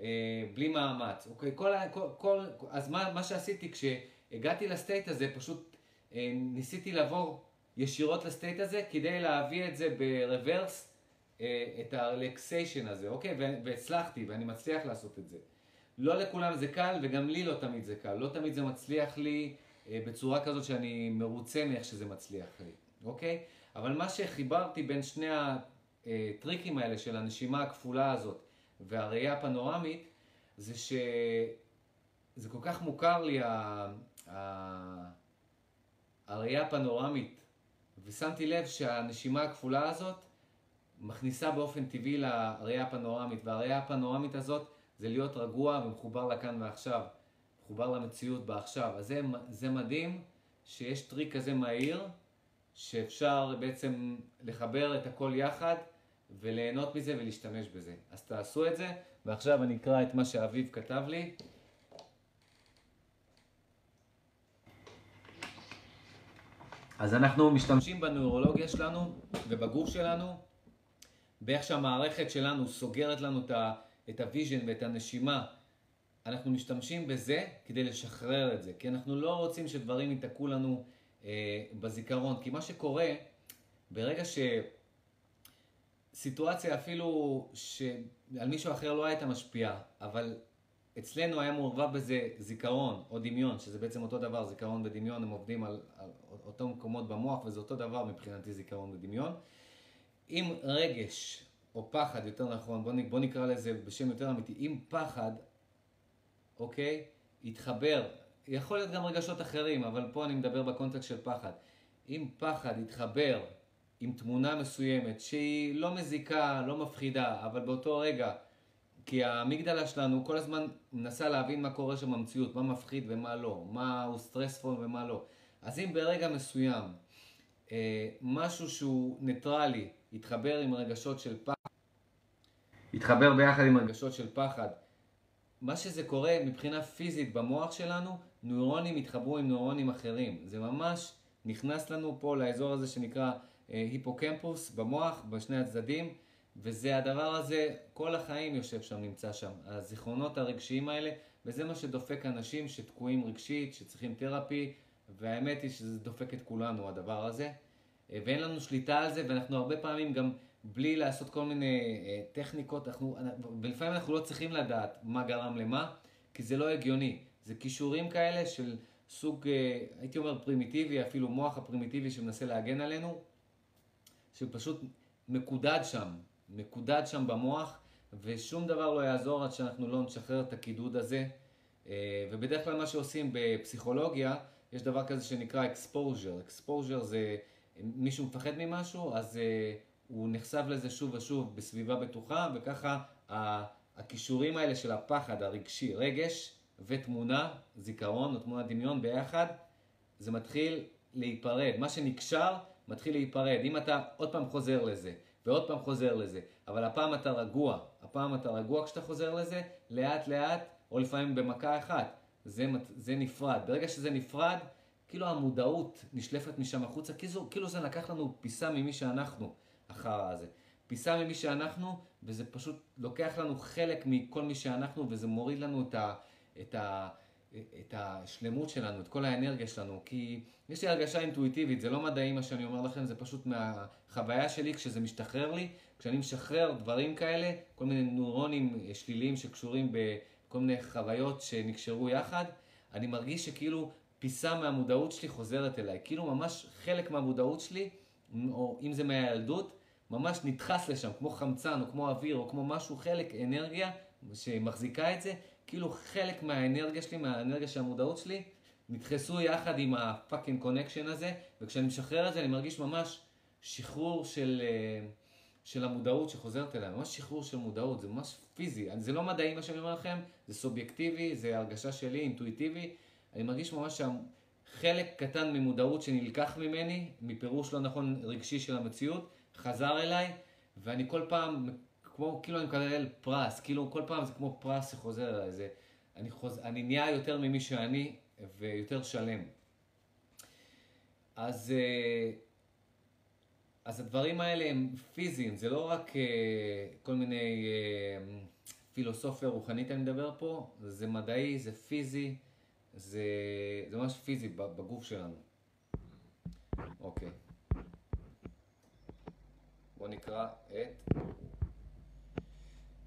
אה, בלי מאמץ. אוקיי? כל, כל, כל, אז מה, מה שעשיתי כשהגעתי לסטייט הזה, פשוט אה, ניסיתי לעבור ישירות לסטייט הזה כדי להביא את זה ברוורס, את הרלקסיישן הזה, אוקיי? והצלחתי ואני מצליח לעשות את זה. לא לכולם זה קל, וגם לי לא תמיד זה קל. לא תמיד זה מצליח לי אה, בצורה כזאת שאני מרוצה מאיך שזה מצליח לי, אוקיי? אבל מה שחיברתי בין שני הטריקים האלה של הנשימה הכפולה הזאת והראייה הפנורמית, זה שזה כל כך מוכר לי, ה... ה... הראייה הפנורמית, ושמתי לב שהנשימה הכפולה הזאת מכניסה באופן טבעי לראייה הפנורמית, והראייה הפנורמית הזאת זה להיות רגוע ומחובר לכאן ועכשיו, מחובר למציאות בעכשיו. אז זה, זה מדהים שיש טריק כזה מהיר, שאפשר בעצם לחבר את הכל יחד וליהנות מזה ולהשתמש בזה. אז תעשו את זה, ועכשיו אני אקרא את מה שאביב כתב לי. אז אנחנו משתמשים בנוירולוגיה שלנו ובגוף שלנו, באיך שהמערכת שלנו סוגרת לנו את ה vision ואת הנשימה, אנחנו משתמשים בזה כדי לשחרר את זה, כי אנחנו לא רוצים שדברים ייתקעו לנו אה, בזיכרון, כי מה שקורה, ברגע שסיטואציה אפילו שעל מישהו אחר לא הייתה משפיעה, אבל אצלנו היה מעורבב בזה זיכרון או דמיון, שזה בעצם אותו דבר, זיכרון ודמיון, הם עובדים על, על אותו מקומות במוח, וזה אותו דבר מבחינתי זיכרון ודמיון. אם רגש או פחד, יותר נכון, בוא, בוא נקרא לזה בשם יותר אמיתי, אם פחד, אוקיי, יתחבר, יכול להיות גם רגשות אחרים, אבל פה אני מדבר בקונטקסט של פחד. אם פחד יתחבר עם תמונה מסוימת שהיא לא מזיקה, לא מפחידה, אבל באותו רגע, כי האמיגדלה שלנו כל הזמן מנסה להבין מה קורה שם במציאות, מה מפחיד ומה לא, מה הוא סטרספול ומה לא. אז אם ברגע מסוים אה, משהו שהוא ניטרלי יתחבר עם רגשות של פחד, יתחבר ביחד עם רגשות של פחד. מה שזה קורה מבחינה פיזית במוח שלנו, נוירונים יתחברו עם נוירונים אחרים. זה ממש נכנס לנו פה לאזור הזה שנקרא אה, היפוקמפוס במוח, בשני הצדדים, וזה הדבר הזה, כל החיים יושב שם, נמצא שם. הזיכרונות הרגשיים האלה, וזה מה שדופק אנשים שתקועים רגשית, שצריכים תרפי, והאמת היא שזה דופק את כולנו, הדבר הזה. אה, ואין לנו שליטה על זה, ואנחנו הרבה פעמים גם בלי לעשות כל מיני אה, טכניקות, אנחנו, ולפעמים אנחנו לא צריכים לדעת מה גרם למה, כי זה לא הגיוני. זה כישורים כאלה של סוג, אה, הייתי אומר פרימיטיבי, אפילו מוח הפרימיטיבי שמנסה להגן עלינו, שפשוט מקודד שם, מקודד שם במוח, ושום דבר לא יעזור עד שאנחנו לא נשחרר את הקידוד הזה. אה, ובדרך כלל מה שעושים בפסיכולוגיה, יש דבר כזה שנקרא exposure. exposure זה מישהו מפחד ממשהו, אז הוא נחשף לזה שוב ושוב בסביבה בטוחה, וככה הכישורים האלה של הפחד הרגשי, רגש ותמונה, זיכרון או תמונת דמיון ביחד, זה מתחיל להיפרד. מה שנקשר מתחיל להיפרד. אם אתה עוד פעם חוזר לזה, ועוד פעם חוזר לזה, אבל הפעם אתה רגוע, הפעם אתה רגוע כשאתה חוזר לזה, לאט לאט, או לפעמים במכה אחת, זה, זה נפרד. ברגע שזה נפרד, כאילו המודעות נשלפת משם החוצה, כאילו, כאילו זה לקח לנו פיסה ממי שאנחנו, החרא הזה. פיסה ממי שאנחנו, וזה פשוט לוקח לנו חלק מכל מי שאנחנו, וזה מוריד לנו את, ה, את, ה, את השלמות שלנו, את כל האנרגיה שלנו. כי יש לי הרגשה אינטואיטיבית, זה לא מדעי מה שאני אומר לכם, זה פשוט מהחוויה שלי כשזה משתחרר לי, כשאני משחרר דברים כאלה, כל מיני נוירונים שליליים שקשורים בכל מיני חוויות שנקשרו יחד, אני מרגיש שכאילו פיסה מהמודעות שלי חוזרת אליי. כאילו ממש חלק מהמודעות שלי, או אם זה מהילדות, ממש נדחס לשם, כמו חמצן או כמו אוויר או כמו משהו, חלק אנרגיה שמחזיקה את זה, כאילו חלק מהאנרגיה שלי, מהאנרגיה של המודעות שלי, נדחסו יחד עם ה fucking connection הזה, וכשאני משחרר את זה אני מרגיש ממש שחרור של, אה, של המודעות שחוזרת אליי, ממש שחרור של מודעות, זה ממש פיזי, זה לא מדעי מה שאני אומר לכם, זה סובייקטיבי, זה הרגשה שלי, אינטואיטיבי, אני מרגיש ממש שחלק קטן ממודעות שנלקח ממני, מפירוש לא נכון רגשי של המציאות, חזר אליי, ואני כל פעם, כמו, כאילו אני מקבל פרס, כאילו כל פעם זה כמו פרס שחוזר אליי, זה, אני, חוז, אני נהיה יותר ממי שאני ויותר שלם. אז, אה, אז הדברים האלה הם פיזיים, זה לא רק אה, כל מיני אה, פילוסופיה רוחנית אני מדבר פה, זה מדעי, זה פיזי, זה, זה ממש פיזי בגוף שלנו. אוקיי. בוא נקרא את...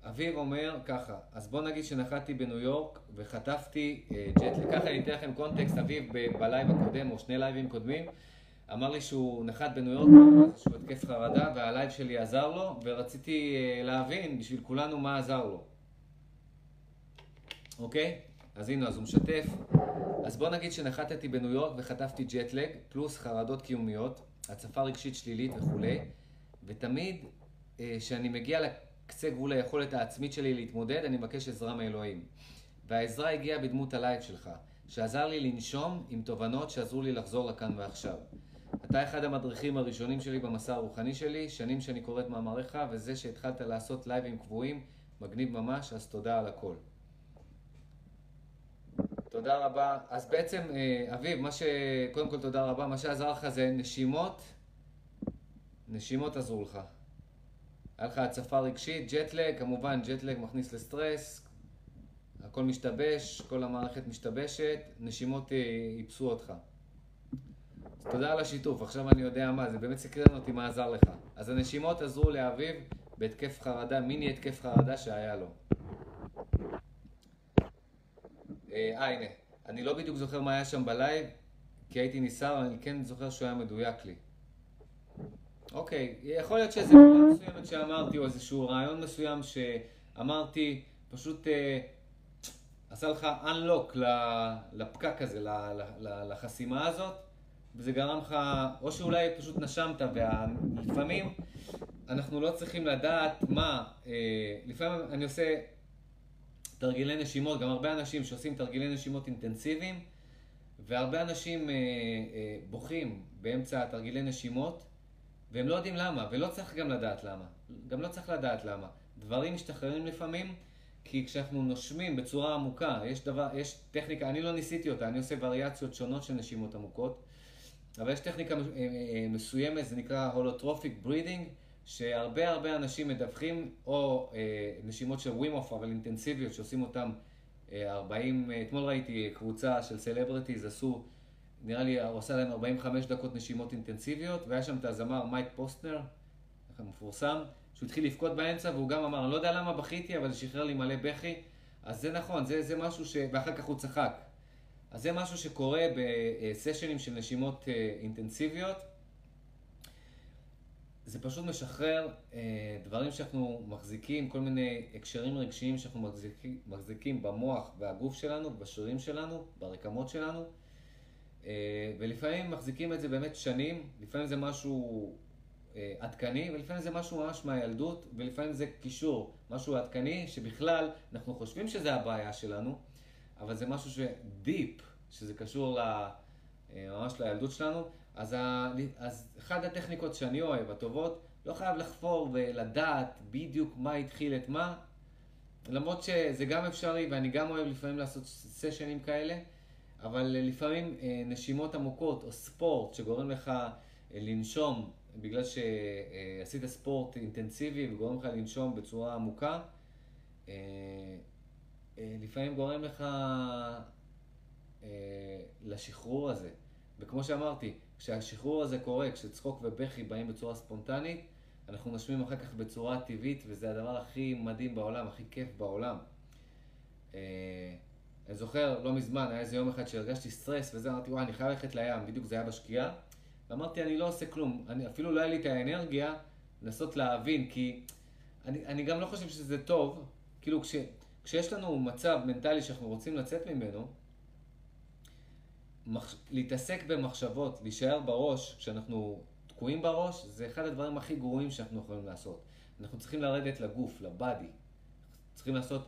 אביב אומר ככה, אז בוא נגיד שנחתתי בניו יורק וחטפתי אה, ג'ט, ככה אני אתן לכם קונטקסט, אביב בלייב הקודם או שני לייבים קודמים אמר לי שהוא נחת בניו יורק, איזשהו התקף חרדה והלייב שלי עזר לו ורציתי אה, להבין בשביל כולנו מה עזר לו. אוקיי? אז הנה, אז הוא משתף. אז בוא נגיד שנחתתי בניו יורק וחטפתי ג'טלג, פלוס חרדות קיומיות, הצפה רגשית שלילית וכולי. ותמיד כשאני אה, מגיע לקצה גבול היכולת העצמית שלי להתמודד, אני מבקש עזרה מאלוהים. והעזרה הגיעה בדמות הלייב שלך, שעזר לי לנשום עם תובנות שעזרו לי לחזור לכאן ועכשיו. אתה אחד המדריכים הראשונים שלי במסע הרוחני שלי, שנים שאני קורא את מאמריך, וזה שהתחלת לעשות לייבים קבועים, מגניב ממש, אז תודה על הכל. תודה רבה. אז בעצם, אה, אביב, מה ש... קודם כל תודה רבה, מה שעזר לך זה נשימות. נשימות עזרו לך. היה לך הצפה רגשית, ג'טלג, כמובן ג'טלג מכניס לסטרס, הכל משתבש, כל המערכת משתבשת, נשימות איפסו אותך. אז תודה על השיתוף, עכשיו אני יודע מה, זה באמת סקרן אותי מה עזר לך. אז הנשימות עזרו לאביב בהתקף חרדה, מיני התקף חרדה שהיה לו. אה, הנה, אני לא בדיוק זוכר מה היה שם בלייב, כי הייתי נסער, אני כן זוכר שהוא היה מדויק לי. אוקיי, יכול להיות שאיזה מילה מסוימת שאמרתי, או איזשהו רעיון מסוים שאמרתי, פשוט אה, עשה לך unlock לפקק הזה, לחסימה הזאת, וזה גרם לך, או שאולי פשוט נשמת, ולפעמים אנחנו לא צריכים לדעת מה, אה, לפעמים אני עושה תרגילי נשימות, גם הרבה אנשים שעושים תרגילי נשימות אינטנסיביים, והרבה אנשים אה, אה, בוכים באמצע תרגילי נשימות, והם לא יודעים למה, ולא צריך גם לדעת למה. גם לא צריך לדעת למה. דברים משתחררים לפעמים, כי כשאנחנו נושמים בצורה עמוקה, יש דבר, יש טכניקה, אני לא ניסיתי אותה, אני עושה וריאציות שונות של נשימות עמוקות, אבל יש טכניקה אה, אה, מסוימת, זה נקרא holotropic breathing, שהרבה הרבה אנשים מדווחים, או אה, נשימות של ווים הוף, אבל אינטנסיביות, שעושים אותם אה, 40, אה, אתמול ראיתי קבוצה של celebrities, עשו נראה לי הוא עשה להם 45 דקות נשימות אינטנסיביות, והיה שם את הזמר מייק פוזנר, ככה מפורסם, שהוא התחיל לבכות באמצע, והוא גם אמר, אני לא יודע למה בכיתי, אבל שחרר לי מלא בכי. אז זה נכון, זה, זה משהו ש... ואחר כך הוא צחק. אז זה משהו שקורה בסשנים של נשימות אה, אינטנסיביות. זה פשוט משחרר אה, דברים שאנחנו מחזיקים, כל מיני הקשרים רגשיים שאנחנו מחזיקים, מחזיקים במוח והגוף שלנו, בשרירים שלנו, ברקמות שלנו. אה, ולפעמים מחזיקים את זה באמת שנים, לפעמים זה משהו אה, עדכני, ולפעמים זה משהו ממש מהילדות, ולפעמים זה קישור, משהו עדכני, שבכלל אנחנו חושבים שזה הבעיה שלנו, אבל זה משהו שדיפ, שזה קשור ל, אה, ממש לילדות שלנו. אז, ה, אז אחת הטכניקות שאני אוהב, הטובות, לא חייב לחפור ולדעת בדיוק מה התחיל את מה, למרות שזה גם אפשרי, ואני גם אוהב לפעמים לעשות סשנים כאלה. אבל לפעמים אה, נשימות עמוקות או ספורט שגורם לך אה, לנשום בגלל שעשית ספורט אינטנסיבי וגורם לך לנשום בצורה עמוקה, אה, לפעמים גורם לך לשחרור הזה. וכמו שאמרתי, כשהשחרור הזה קורה, כשצחוק ובכי באים בצורה ספונטנית, אנחנו נושמים אחר כך בצורה טבעית, וזה הדבר הכי מדהים בעולם, הכי כיף בעולם. אני זוכר, לא מזמן, היה איזה יום אחד שהרגשתי סטרס וזה, אמרתי, וואי, אני חייב ללכת לים, בדיוק זה היה בשקיעה. ואמרתי, אני לא עושה כלום, אני, אפילו לא היה לי את האנרגיה לנסות להבין, כי אני, אני גם לא חושב שזה טוב, כאילו כש, כשיש לנו מצב מנטלי שאנחנו רוצים לצאת ממנו, מח, להתעסק במחשבות, להישאר בראש, כשאנחנו תקועים בראש, זה אחד הדברים הכי גרועים שאנחנו יכולים לעשות. אנחנו צריכים לרדת לגוף, ל body. צריכים לעשות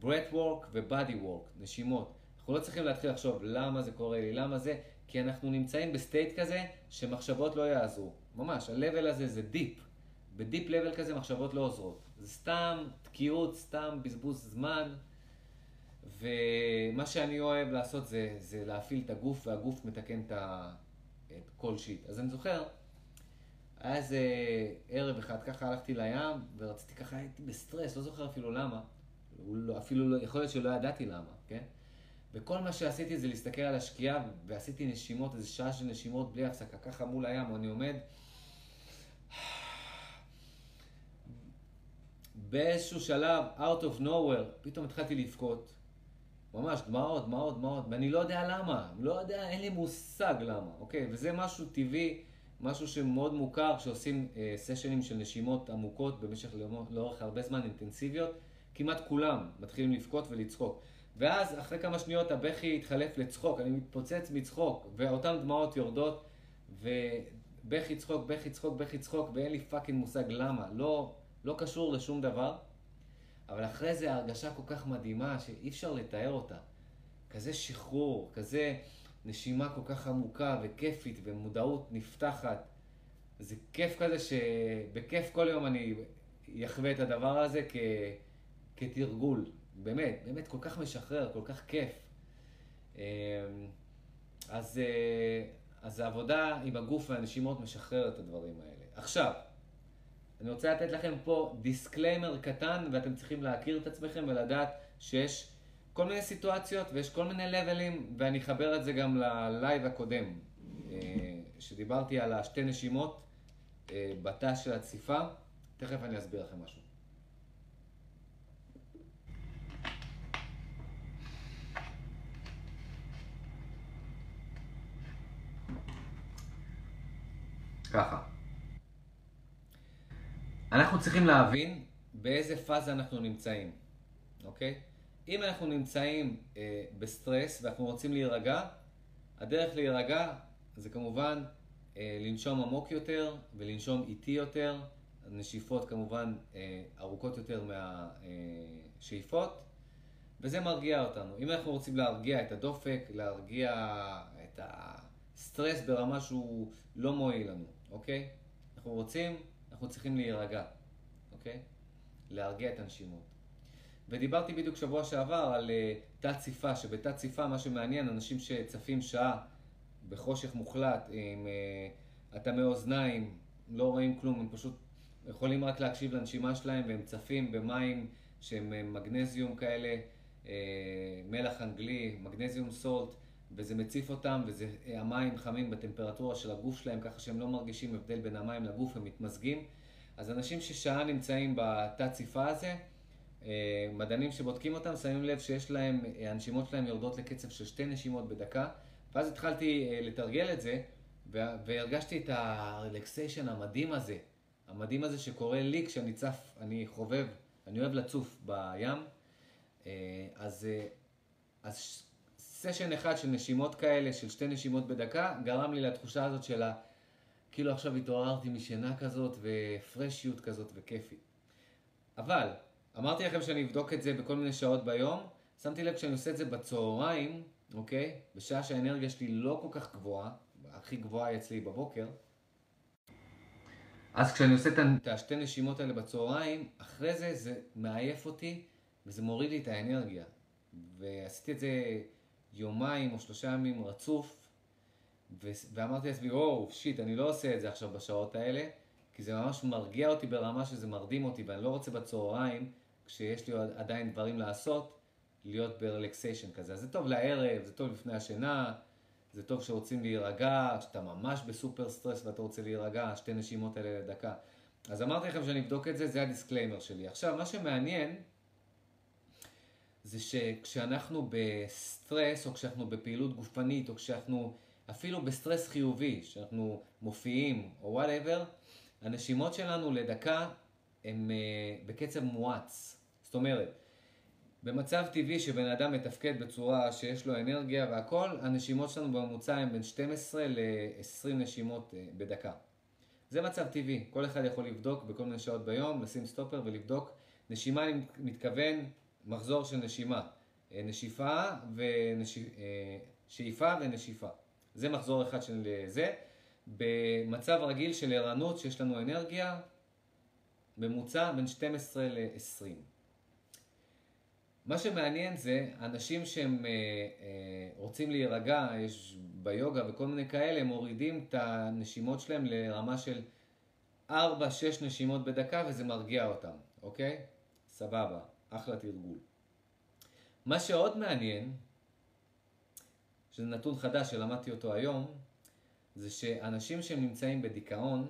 breath work ו-body work, נשימות. אנחנו לא צריכים להתחיל לחשוב למה זה קורה לי, למה זה, כי אנחנו נמצאים ב state כזה שמחשבות לא יעזרו. ממש, ה-level הזה זה deep. ב deep level כזה מחשבות לא עוזרות. זה סתם תקיעות, סתם בזבוז זמן. ומה שאני אוהב לעשות זה, זה להפעיל את הגוף, והגוף מתקן את, ה, את כל shit. אז אני זוכר, היה איזה ערב אחד, ככה הלכתי לים, ורציתי ככה, הייתי בסטרס, לא זוכר אפילו למה. לא, אפילו לא, יכול להיות שלא ידעתי למה, כן? וכל מה שעשיתי זה להסתכל על השקיעה, ועשיתי נשימות, איזה שעה של נשימות בלי הפסקה, ככה מול הים, אני עומד. באיזשהו שלב, out of nowhere, פתאום התחלתי לבכות. ממש, דמעות, דמעות, דמעות, ואני לא יודע למה, לא יודע, אין לי מושג למה, אוקיי? וזה משהו טבעי, משהו שמאוד מוכר, כשעושים אה, סשנים של נשימות עמוקות במשך, לאורך הרבה זמן, אינטנסיביות. כמעט כולם מתחילים לבכות ולצחוק. ואז אחרי כמה שניות הבכי התחלף לצחוק, אני מתפוצץ מצחוק, ואותן דמעות יורדות, ובכי צחוק, בכי צחוק, בכי צחוק, ואין לי fucking מושג למה. לא, לא קשור לשום דבר, אבל אחרי זה ההרגשה כל כך מדהימה שאי אפשר לתאר אותה. כזה שחרור, כזה נשימה כל כך עמוקה וכיפית, ומודעות נפתחת. זה כיף כזה שבכיף כל יום אני אחווה את הדבר הזה כ... כתרגול, באמת, באמת כל כך משחרר, כל כך כיף. אמ, אז, אה, אז העבודה עם הגוף והנשימות משחררת את הדברים האלה. עכשיו, אני רוצה לתת לכם פה disclaimer קטן, ואתם צריכים להכיר את עצמכם ולדעת שיש כל מיני סיטואציות ויש כל מיני לבלים, ואני אחבר את זה גם ל live הקודם, אה, שדיברתי על השתי נשימות אה, בתא של הציפה. תכף אני אסביר לכם משהו. ככה. אנחנו צריכים להבין באיזה פאזה אנחנו נמצאים, אוקיי? אם אנחנו נמצאים אה, בסטרס ואנחנו רוצים להירגע, הדרך להירגע זה כמובן אה, לנשום עמוק יותר ולנשום איטי יותר, נשיפות כמובן אה, ארוכות יותר מהשאיפות, וזה מרגיע אותנו. אם אנחנו רוצים להרגיע את הדופק, להרגיע את הסטרס ברמה שהוא לא מועיל לנו, אוקיי? אנחנו רוצים, אנחנו צריכים להירגע, אוקיי? להרגיע את הנשימות. ודיברתי בדיוק שבוע שעבר על uh, תת ציפה, שבתת ציפה מה שמעניין, אנשים שצפים שעה בחושך מוחלט, עם uh, אטמי אוזניים, לא רואים כלום, הם פשוט יכולים רק להקשיב לנשימה שלהם, והם צפים במים שהם uh, מגנזיום כאלה, uh, מלח אנגלי, מגנזיום סולט, וזה מציף אותם, והמים חמים בטמפרטורה של הגוף שלהם, ככה שהם לא מרגישים הבדל בין המים לגוף, הם מתמזגים. אז אנשים ששעה נמצאים בתת ציפה הזה, אה, מדענים שבודקים אותם שמים לב שיש להם, אה, הנשימות שלהם יורדות לקצב של שתי נשימות בדקה, ואז התחלתי אה, לתרגל את זה, והרגשתי את הרלקסיישן המדהים הזה, המדהים הזה שקורה לי כשאני צף, אני חובב, אני אוהב לצוף בים. אה, אז, אה, אז סשן אחד של נשימות כאלה, של שתי נשימות בדקה, גרם לי לתחושה הזאת של ה... כאילו עכשיו התעוררתי משינה כזאת, ופרשיות כזאת, וכיפי. אבל, אמרתי לכם שאני אבדוק את זה בכל מיני שעות ביום, שמתי לב כשאני עושה את זה בצהריים, אוקיי? בשעה שהאנרגיה שלי לא כל כך גבוהה, הכי גבוהה היא אצלי בבוקר, אז כשאני עושה את השתי נשימות האלה בצהריים, אחרי זה זה מעייף אותי וזה מוריד לי את האנרגיה. ועשיתי את זה יומיים או שלושה ימים רצוף, ו- ואמרתי לעצמי, וואו, שיט, אני לא עושה את זה עכשיו בשעות האלה, כי זה ממש מרגיע אותי ברמה שזה מרדים אותי, ואני לא רוצה בצהריים, כשיש לי עדיין דברים לעשות, להיות ברלקסיישן כזה. אז זה טוב לערב, זה טוב לפני השינה, זה טוב שרוצים להירגע, כשאתה ממש בסופר סטרס ואתה רוצה להירגע, שתי נשימות האלה לדקה. אז אמרתי לכם שאני אבדוק את זה, זה ה disclaimer שלי. עכשיו, מה שמעניין, זה שכשאנחנו בסטרס, או כשאנחנו בפעילות גופנית, או כשאנחנו אפילו בסטרס חיובי, שאנחנו מופיעים, או whatever, הנשימות שלנו לדקה הן uh, בקצב מואץ. זאת אומרת, במצב טבעי שבן אדם מתפקד בצורה שיש לו אנרגיה והכל, הנשימות שלנו בממוצע הן בין 12 ל-20 נשימות uh, בדקה. זה מצב טבעי, כל אחד יכול לבדוק בכל מיני שעות ביום, לשים סטופר ולבדוק. נשימה, אני מתכוון מחזור של נשימה. אה, נשיפה ושאיפה אה, ונשיפה. זה מחזור אחד של אה, זה. במצב רגיל של ערנות שיש לנו אנרגיה, ממוצע בין 12 ל-20. מה שמעניין זה אנשים שהם אה, אה, רוצים להירגע, יש ביוגה וכל מיני כאלה, הם מורידים את הנשימות שלהם לרמה של 4-6 נשימות בדקה וזה מרגיע אותם, אוקיי? סבבה. אחלה תרגול. מה שעוד מעניין, שזה נתון חדש שלמדתי אותו היום, זה שאנשים שנמצאים בדיכאון,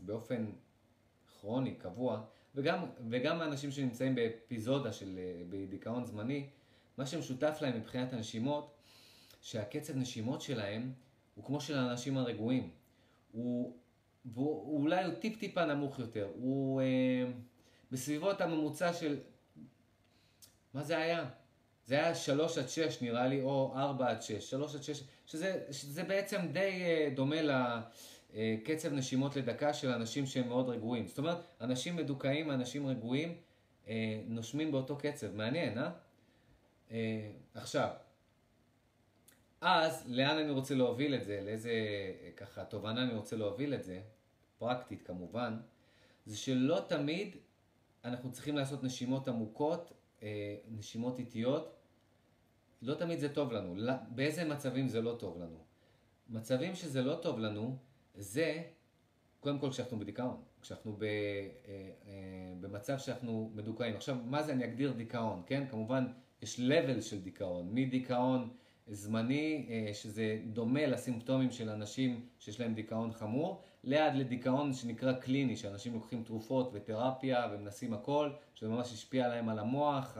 באופן כרוני, קבוע, וגם, וגם האנשים שנמצאים באפיזודה של בדיכאון זמני, מה שמשותף להם מבחינת הנשימות, שהקצב נשימות שלהם הוא כמו של האנשים הרגועים. הוא, והוא אולי הוא טיפ טיפה נמוך יותר. הוא... אה, בסביבות הממוצע של... מה זה היה? זה היה 3 עד 6 נראה לי, או 4 עד 6. 3 עד 6, שזה, שזה בעצם די uh, דומה לקצב נשימות לדקה של אנשים שהם מאוד רגועים. זאת אומרת, אנשים מדוכאים, אנשים רגועים, uh, נושמים באותו קצב. מעניין, אה? עכשיו, אז לאן אני רוצה להוביל את זה? לאיזה ככה תובנה אני רוצה להוביל את זה? פרקטית כמובן. זה שלא תמיד אנחנו צריכים לעשות נשימות עמוקות, אה, נשימות איטיות. לא תמיד זה טוב לנו. באיזה מצבים זה לא טוב לנו? מצבים שזה לא טוב לנו, זה קודם כל כשאנחנו בדיכאון, כשאנחנו ב, אה, אה, במצב שאנחנו מדוכאים. עכשיו, מה זה אני אגדיר דיכאון, כן? כמובן, יש level של דיכאון, מדיכאון זמני, שזה דומה לסימפטומים של אנשים שיש להם דיכאון חמור, ליד לדיכאון שנקרא קליני, שאנשים לוקחים תרופות ותרפיה ומנסים הכל, שזה ממש השפיע עליהם על המוח,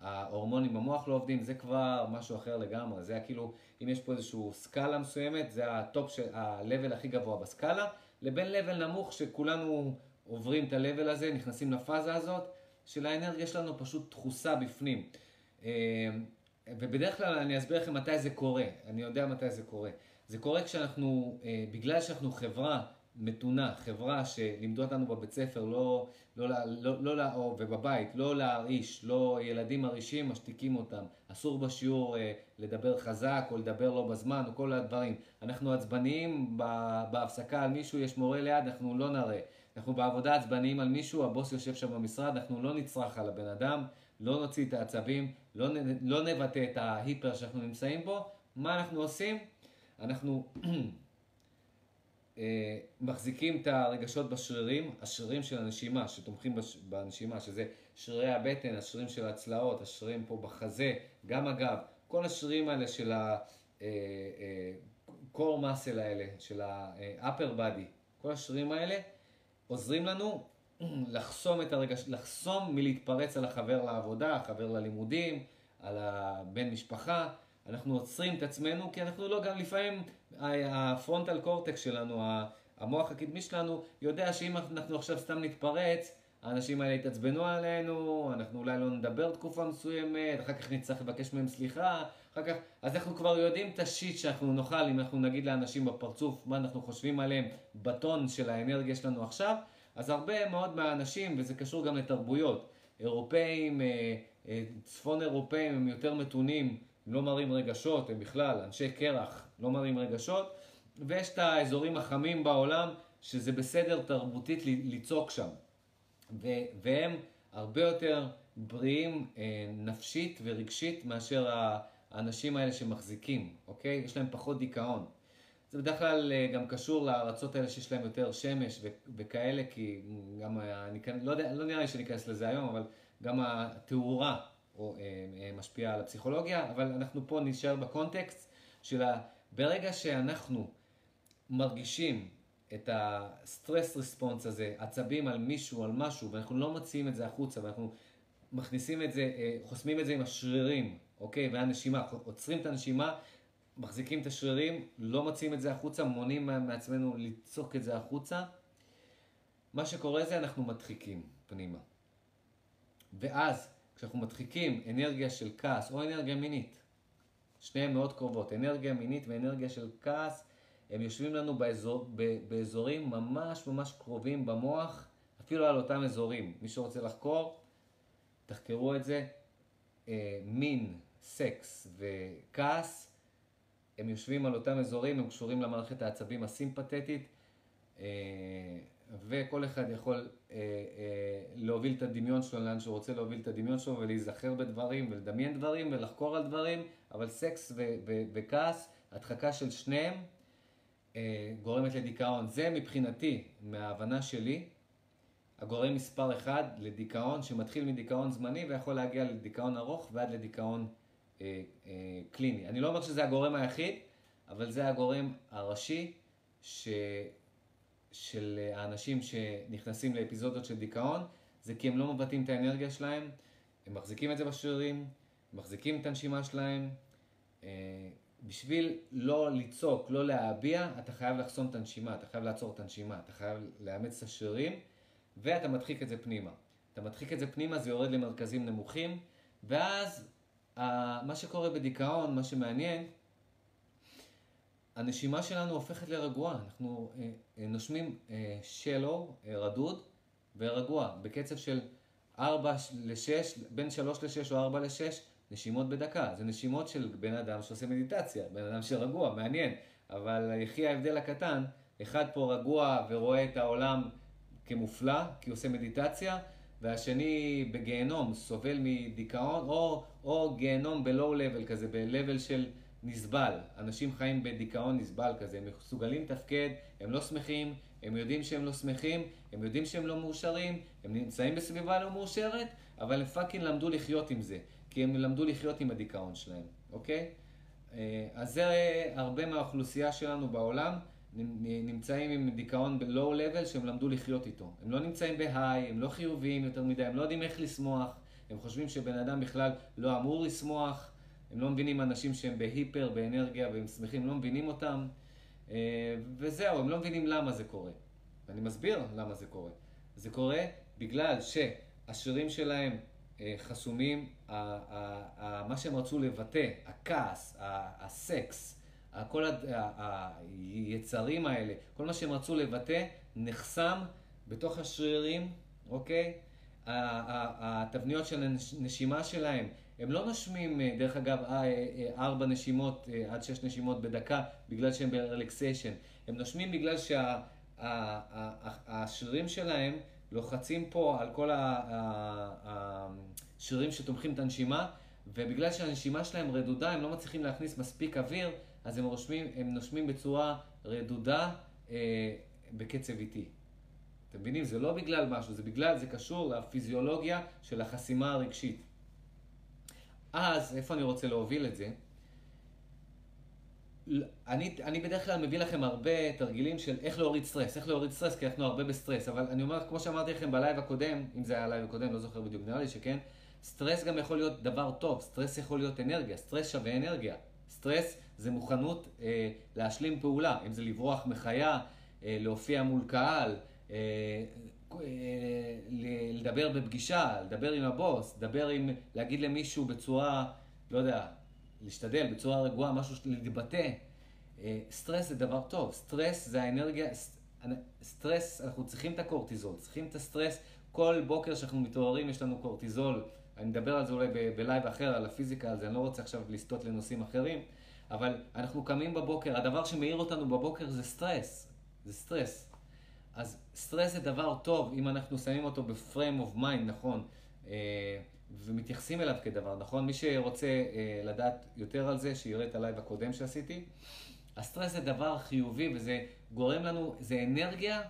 ההורמונים במוח לא עובדים, זה כבר משהו אחר לגמרי, זה היה כאילו, אם יש פה איזושהי סקאלה מסוימת, זה ה top של, ה-level הכי גבוה בסקאלה, לבין level נמוך שכולנו עוברים את ה-level הזה, נכנסים לפאזה הזאת, של האנרגיה שלנו פשוט דחוסה בפנים. אה, ובדרך כלל אני אסביר לכם מתי זה קורה, אני יודע מתי זה קורה. זה קורה כשאנחנו, אה, בגלל שאנחנו חברה מתונה, חברה שלימדו אותנו בבית ספר, לא, לא, לא, לא, לא, או, ובבית, לא להרעיש, לא ילדים מרעישים, משתיקים אותם. אסור בשיעור אה, לדבר חזק או לדבר לא בזמן או כל הדברים. אנחנו עצבניים בהפסקה על מישהו, יש מורה ליד, אנחנו לא נראה. אנחנו בעבודה עצבניים על מישהו, הבוס יושב שם במשרד, אנחנו לא נצרח על הבן אדם, לא נוציא את העצבים, לא, לא נבטא את ההיפר שאנחנו נמצאים בו. מה אנחנו עושים? אנחנו אה, מחזיקים את הרגשות בשרירים, השרירים של הנשימה, שתומכים בנשימה, שזה שרירי הבטן, השרירים של הצלעות, השרירים פה בחזה, גם הגב, כל השרירים האלה של ה-core אה, muscle האלה, של ה-upper body, כל השרירים האלה עוזרים לנו לחסום את הרגש, לחסום מלהתפרץ על החבר לעבודה, החבר ללימודים, על הבן משפחה. אנחנו עוצרים את עצמנו, כי אנחנו לא, גם לפעמים הפרונטל קורטקס שלנו, המוח הקדמי שלנו יודע שאם אנחנו עכשיו סתם נתפרץ, האנשים האלה יתעצבנו עלינו, אנחנו אולי לא נדבר תקופה מסוימת, אחר כך נצטרך לבקש מהם סליחה, אחר כך, אז אנחנו כבר יודעים את השיט שאנחנו נאכל אם אנחנו נגיד לאנשים בפרצוף מה אנחנו חושבים עליהם בטון של האנרגיה שלנו עכשיו, אז הרבה מאוד מהאנשים, וזה קשור גם לתרבויות, אירופאים, אה, אה, צפון אירופאים הם יותר מתונים, הם לא מראים רגשות, הם בכלל אנשי קרח, לא מראים רגשות, ויש את האזורים החמים בעולם, שזה בסדר תרבותית לצעוק שם. והם הרבה יותר בריאים אה, נפשית ורגשית מאשר האנשים האלה שמחזיקים, אוקיי? יש להם פחות דיכאון. זה בדרך כלל אה, גם קשור לארצות האלה שיש להם יותר שמש וכאלה, כי גם, אני לא, יודע, לא נראה לי שניכנס לזה היום, אבל גם התאורה או, אה, משפיעה על הפסיכולוגיה, אבל אנחנו פה נשאר בקונטקסט של ברגע שאנחנו מרגישים את הסטרס ריספונס הזה, עצבים על מישהו, על משהו, ואנחנו לא מוציאים את זה החוצה, ואנחנו מכניסים את זה, אה, חוסמים את זה עם השרירים, אוקיי? והנשימה, עוצרים את הנשימה, מחזיקים את השרירים, לא מוציאים את זה החוצה, מונעים מעצמנו לצעוק את זה החוצה. מה שקורה זה אנחנו מדחיקים פנימה. ואז, כשאנחנו מדחיקים אנרגיה של כעס או אנרגיה מינית, שניהן מאוד קרובות, אנרגיה מינית ואנרגיה של כעס, הם יושבים לנו באזור, באזורים ממש ממש קרובים במוח, אפילו על אותם אזורים. מי שרוצה לחקור, תחקרו את זה. אה, מין, סקס וכעס, הם יושבים על אותם אזורים, הם קשורים למערכת העצבים הסימפתטית, אה, וכל אחד יכול אה, להוביל את הדמיון שלו לאן שהוא רוצה להוביל את הדמיון שלו ולהיזכר בדברים ולדמיין דברים ולחקור על דברים, אבל סקס וכעס, הדחקה של שניהם, אה, גורמת לדיכאון. זה מבחינתי, מההבנה שלי, הגורם מספר אחד לדיכאון, שמתחיל מדיכאון זמני ויכול להגיע לדיכאון ארוך ועד לדיכאון אה, אה, קליני. אני לא אומר שזה הגורם היחיד, אבל זה הגורם הראשי ש... של האנשים שנכנסים לאפיזודות של דיכאון, זה כי הם לא מבטאים את האנרגיה שלהם, הם מחזיקים את זה בשרירים, מחזיקים את הנשימה שלהם, אה, בשביל לא לצעוק, לא להביע, אתה חייב לחסום את הנשימה, אתה חייב לעצור את הנשימה, אתה חייב לאמץ את השרירים, ואתה מדחיק את זה פנימה. אתה מדחיק את זה פנימה, זה יורד למרכזים נמוכים, ואז מה שקורה בדיכאון, מה שמעניין, הנשימה שלנו הופכת לרגועה. אנחנו אה, אה, נושמים שלו, אה, רדוד, ורגוע, בקצב של 4 ל-6, בין 3 ל-6 או 4 ל-6, נשימות בדקה, זה נשימות של בן אדם שעושה מדיטציה, בן אדם שרגוע, מעניין, אבל יחי ההבדל הקטן, אחד פה רגוע ורואה את העולם כמופלא, כי עושה מדיטציה, והשני בגיהנום, סובל מדיכאון, או, או גיהנום ב low level כזה, ב-level של נסבל. אנשים חיים בדיכאון נסבל כזה, הם מסוגלים לתפקד, הם לא שמחים, הם יודעים שהם לא שמחים, הם יודעים שהם לא מאושרים, הם נמצאים בסביבה לא מאושרת, אבל הם fucking למדו לחיות עם זה. כי הם למדו לחיות עם הדיכאון שלהם, אוקיי? אה, אז זה הרבה מהאוכלוסייה שלנו בעולם נמצאים עם דיכאון ב-low level שהם למדו לחיות איתו. הם לא נמצאים בהיי, הם לא חיוביים יותר מדי, הם לא יודעים איך לשמוח, הם חושבים שבן אדם בכלל לא אמור לשמוח, הם לא מבינים אנשים שהם בהיפר, באנרגיה והם שמחים, לא מבינים אותם, אה, וזהו, הם לא מבינים למה זה קורה. ואני מסביר למה זה קורה. זה קורה בגלל שהשירים שלהם אה, חסומים, מה שהם רצו לבטא, הכעס, הסקס, כל היצרים האלה, כל מה שהם רצו לבטא, נחסם בתוך השרירים, אוקיי? התבניות של הנשימה שלהם, הם לא נושמים, אה, דרך אגב, אה, ארבע נשימות עד שש נשימות בדקה, בגלל שהם ברלקסיישן. הם נושמים בגלל שהשרירים שלהם לוחצים פה על כל השרירים שתומכים את הנשימה, ובגלל שהנשימה שלהם רדודה, הם לא מצליחים להכניס מספיק אוויר, אז הם, רושמים, הם נושמים בצורה רדודה אה, בקצב איטי. אתם מבינים? זה לא בגלל משהו, זה בגלל, זה קשור לפיזיולוגיה של החסימה הרגשית. אז, איפה אני רוצה להוביל את זה? אני, אני בדרך כלל מביא לכם הרבה תרגילים של איך להוריד סטרס, איך להוריד סטרס, כי אנחנו הרבה בסטרס, אבל אני אומר, כמו שאמרתי לכם ב live הקודם, אם זה היה ה live הקודם, לא זוכר בדיוק, נראה לי שכן, סטרס גם יכול להיות דבר טוב, סטרס יכול להיות אנרגיה, סטרס שווה אנרגיה. סטרס זה מוכנות אה, להשלים פעולה, אם זה לברוח מחיה, להופיע מול קהל, לדבר בפגישה, לדבר עם הבוס, לדבר עם, להגיד למישהו בצורה, לא יודע, להשתדל בצורה רגועה, משהו, להתבטא. סטרס זה דבר טוב, סטרס זה האנרגיה, סטרס, אנחנו צריכים את הקורטיזול, צריכים את הסטרס. כל בוקר שאנחנו מתעוררים יש לנו קורטיזול. אני מדבר על זה אולי ב live אחר, על הפיזיקה, על זה, אני לא רוצה עכשיו לסטות לנושאים אחרים, אבל אנחנו קמים בבוקר, הדבר שמאיר אותנו בבוקר זה סטרס. זה סטרס. אז סטרס זה דבר טוב, אם אנחנו שמים אותו ב frame of mind, נכון, אה, ומתייחסים אליו כדבר, נכון? מי שרוצה אה, לדעת יותר על זה, שיראה את ה live הקודם שעשיתי. הסטרס זה דבר חיובי וזה גורם לנו, זה אנרגיה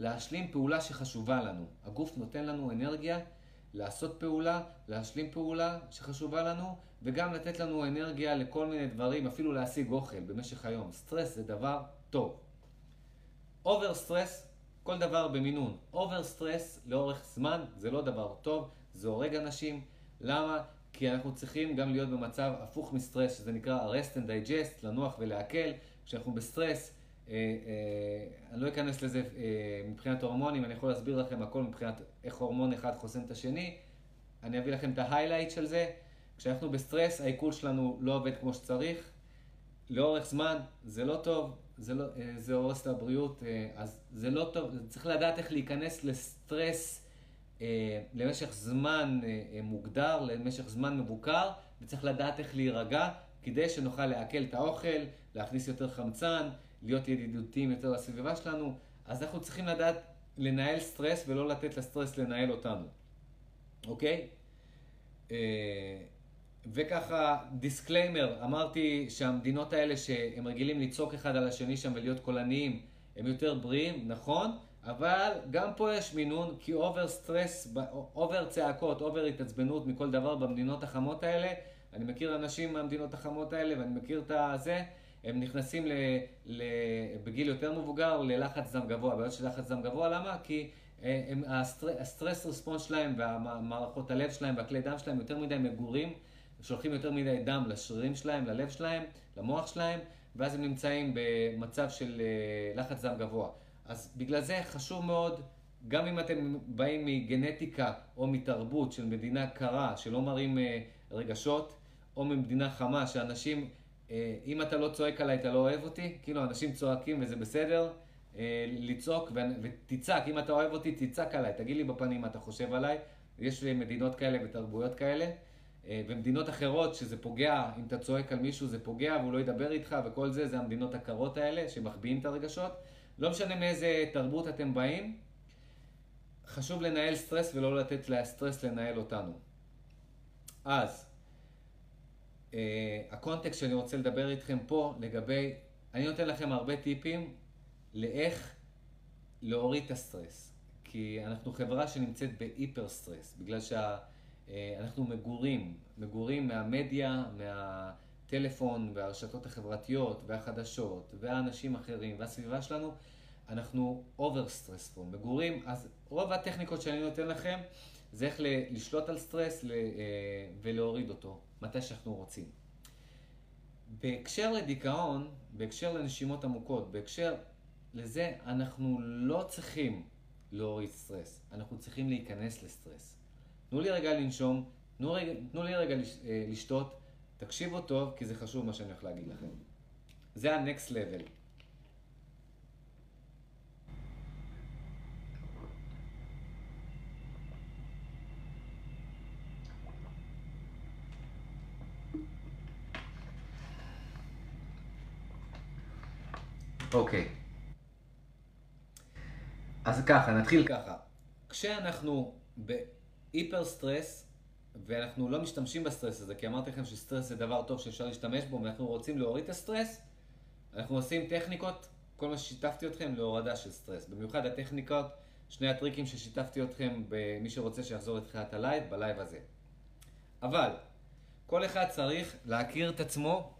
להשלים פעולה שחשובה לנו. הגוף נותן לנו אנרגיה לעשות פעולה, להשלים פעולה שחשובה לנו, וגם לתת לנו אנרגיה לכל מיני דברים, אפילו להשיג אוכל במשך היום. סטרס זה דבר טוב. over stress, כל דבר במינון. over stress לאורך זמן זה לא דבר טוב, זה הורג אנשים. למה? כי אנחנו צריכים גם להיות במצב הפוך מסטרס, שזה נקרא rest and digest, לנוח ולעכל. כשאנחנו בסטרס, אה, אה, אני לא אכנס לזה אה, מבחינת הורמונים, אני יכול להסביר לכם הכל מבחינת איך הורמון אחד חוסם את השני. אני אביא לכם את ה highlight של זה. כשאנחנו בסטרס, העיכול שלנו לא עובד כמו שצריך. לאורך זמן, זה לא טוב, זה, לא, זה הורס את הבריאות, אז זה לא טוב, צריך לדעת איך להיכנס לסטרס למשך זמן מוגדר, למשך זמן מבוקר, וצריך לדעת איך להירגע, כדי שנוכל לעכל את האוכל, להכניס יותר חמצן, להיות ידידותיים יותר לסביבה שלנו, אז אנחנו צריכים לדעת לנהל סטרס ולא לתת לסטרס לנהל אותנו, אוקיי? וככה, disclaimer, אמרתי שהמדינות האלה שהם רגילים לצעוק אחד על השני שם ולהיות קולניים, הם יותר בריאים, נכון, אבל גם פה יש מינון, כי over סטרס, over צעקות, over התעצבנות מכל דבר במדינות החמות האלה, אני מכיר אנשים מהמדינות החמות האלה ואני מכיר את הזה, הם נכנסים ל, ל, בגיל יותר מבוגר ללחץ דם גבוה. בעיות של לחץ דם גבוה, למה? כי אה, הם, הסטר, ה stress response שלהם והמערכות הלב שלהם והכלי דם שלהם יותר מדי מגורים, שולחים יותר מדי דם לשרירים שלהם, ללב שלהם, למוח שלהם, ואז הם נמצאים במצב של אה, לחץ דם גבוה. אז בגלל זה חשוב מאוד, גם אם אתם באים מגנטיקה או מתרבות של מדינה קרה, שלא מראים אה, רגשות, או ממדינה חמה, שאנשים... אה, אם אתה לא צועק עליי, אתה לא אוהב אותי, כאילו אנשים צועקים וזה בסדר, לצעוק ותצעק, אם אתה אוהב אותי, תצעק עליי, תגיד לי בפנים מה אתה חושב עליי. יש מדינות כאלה ותרבויות כאלה, אה, ומדינות אחרות שזה פוגע, אם אתה צועק על מישהו זה פוגע והוא לא ידבר איתך וכל זה, זה המדינות הקרות האלה שמחביאים את הרגשות. לא משנה מאיזה תרבות אתם באים, חשוב לנהל סטרס ולא לתת לסטרס לנהל אותנו. אז, Uh, ה context שאני רוצה לדבר איתכם פה לגבי, אני נותן לכם הרבה טיפים לאיך להוריד את הסטרס. כי אנחנו חברה שנמצאת ב hyper סטרס, בגלל שאנחנו uh, מגורים, מגורים מהמדיה, מהטלפון והרשתות החברתיות והחדשות והאנשים האחרים והסביבה שלנו, אנחנו over סטרס פה, מגורים, אז רוב הטכניקות שאני נותן לכם זה איך לשלוט על סטרס uh, ולהוריד אותו. מתי שאנחנו רוצים. בהקשר לדיכאון, בהקשר לנשימות עמוקות, בהקשר לזה, אנחנו לא צריכים להוריד סטרס, אנחנו צריכים להיכנס לסטרס. תנו לי רגע לנשום, תנו, רגע, תנו לי רגע אה, לשתות, תקשיבו טוב, כי זה חשוב מה שאני הולך להגיד לכם. זה ה-next level. אוקיי. אז ככה, נתחיל ככה. כשאנחנו ב hyper סטרס, ואנחנו לא משתמשים בסטרס הזה, כי אמרתי לכם שסטרס זה דבר טוב שאפשר להשתמש בו, ואנחנו רוצים להוריד את הסטרס, אנחנו עושים טכניקות, כל מה ששיתפתי אתכם, להורדה של סטרס. במיוחד הטכניקות, שני הטריקים ששיתפתי אתכם במי שרוצה שיחזור לתחילת הלייב, בלייב הזה. אבל, כל אחד צריך להכיר את עצמו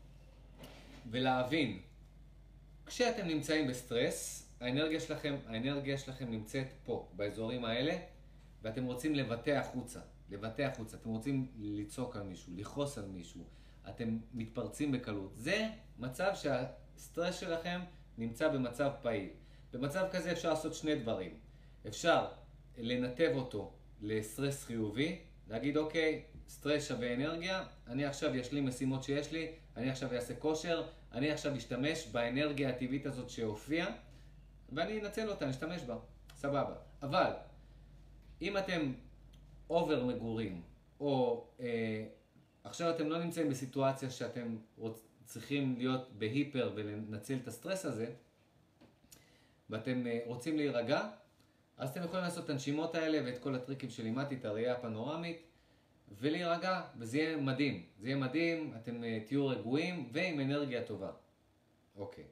ולהבין כשאתם נמצאים בסטרס, האנרגיה שלכם, האנרגיה שלכם נמצאת פה, באזורים האלה, ואתם רוצים לבטא החוצה. לבטא החוצה. אתם רוצים לצעוק על מישהו, לכעוס על מישהו. אתם מתפרצים בקלות. זה מצב שהסטרס שלכם נמצא במצב פעיל. במצב כזה אפשר לעשות שני דברים. אפשר לנתב אותו לסטרס חיובי, להגיד אוקיי, סטרס שווה אנרגיה, אני עכשיו אשלים משימות שיש לי, אני עכשיו אעשה כושר, אני עכשיו אשתמש באנרגיה הטבעית הזאת שהופיעה, ואני אנצל אותה, אני אשתמש בה, סבבה. אבל, אם אתם over מגורים, או אה, עכשיו אתם לא נמצאים בסיטואציה שאתם רוצ, צריכים להיות ב hyper ולנצל את הסטרס הזה, ואתם אה, רוצים להירגע, אז אתם יכולים לעשות את הנשימות האלה ואת כל הטריקים שלימדתי, את הראייה הפנורמית, ולהירגע, וזה יהיה מדהים. זה יהיה מדהים, אתם uh, תהיו רגועים ועם אנרגיה טובה. אוקיי.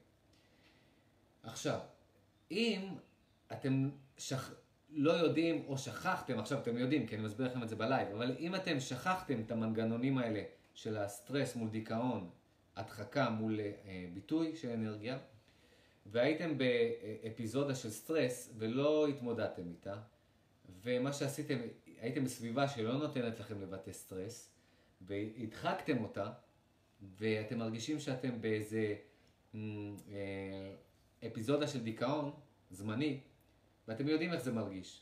עכשיו, אם אתם שכ... לא יודעים או שכחתם, עכשיו אתם יודעים, כי אני מסביר לכם את זה בלייב, אבל אם אתם שכחתם את המנגנונים האלה של הסטרס מול דיכאון, הדחקה מול uh, ביטוי של אנרגיה, והייתם באפיזודה של סטרס ולא התמודדתם איתה, ומה שעשיתם, הייתם בסביבה שלא נותנת לכם לבטא סטרס, והדחקתם אותה, ואתם מרגישים שאתם באיזה אה, אפיזודה של דיכאון זמני, ואתם יודעים איך זה מרגיש.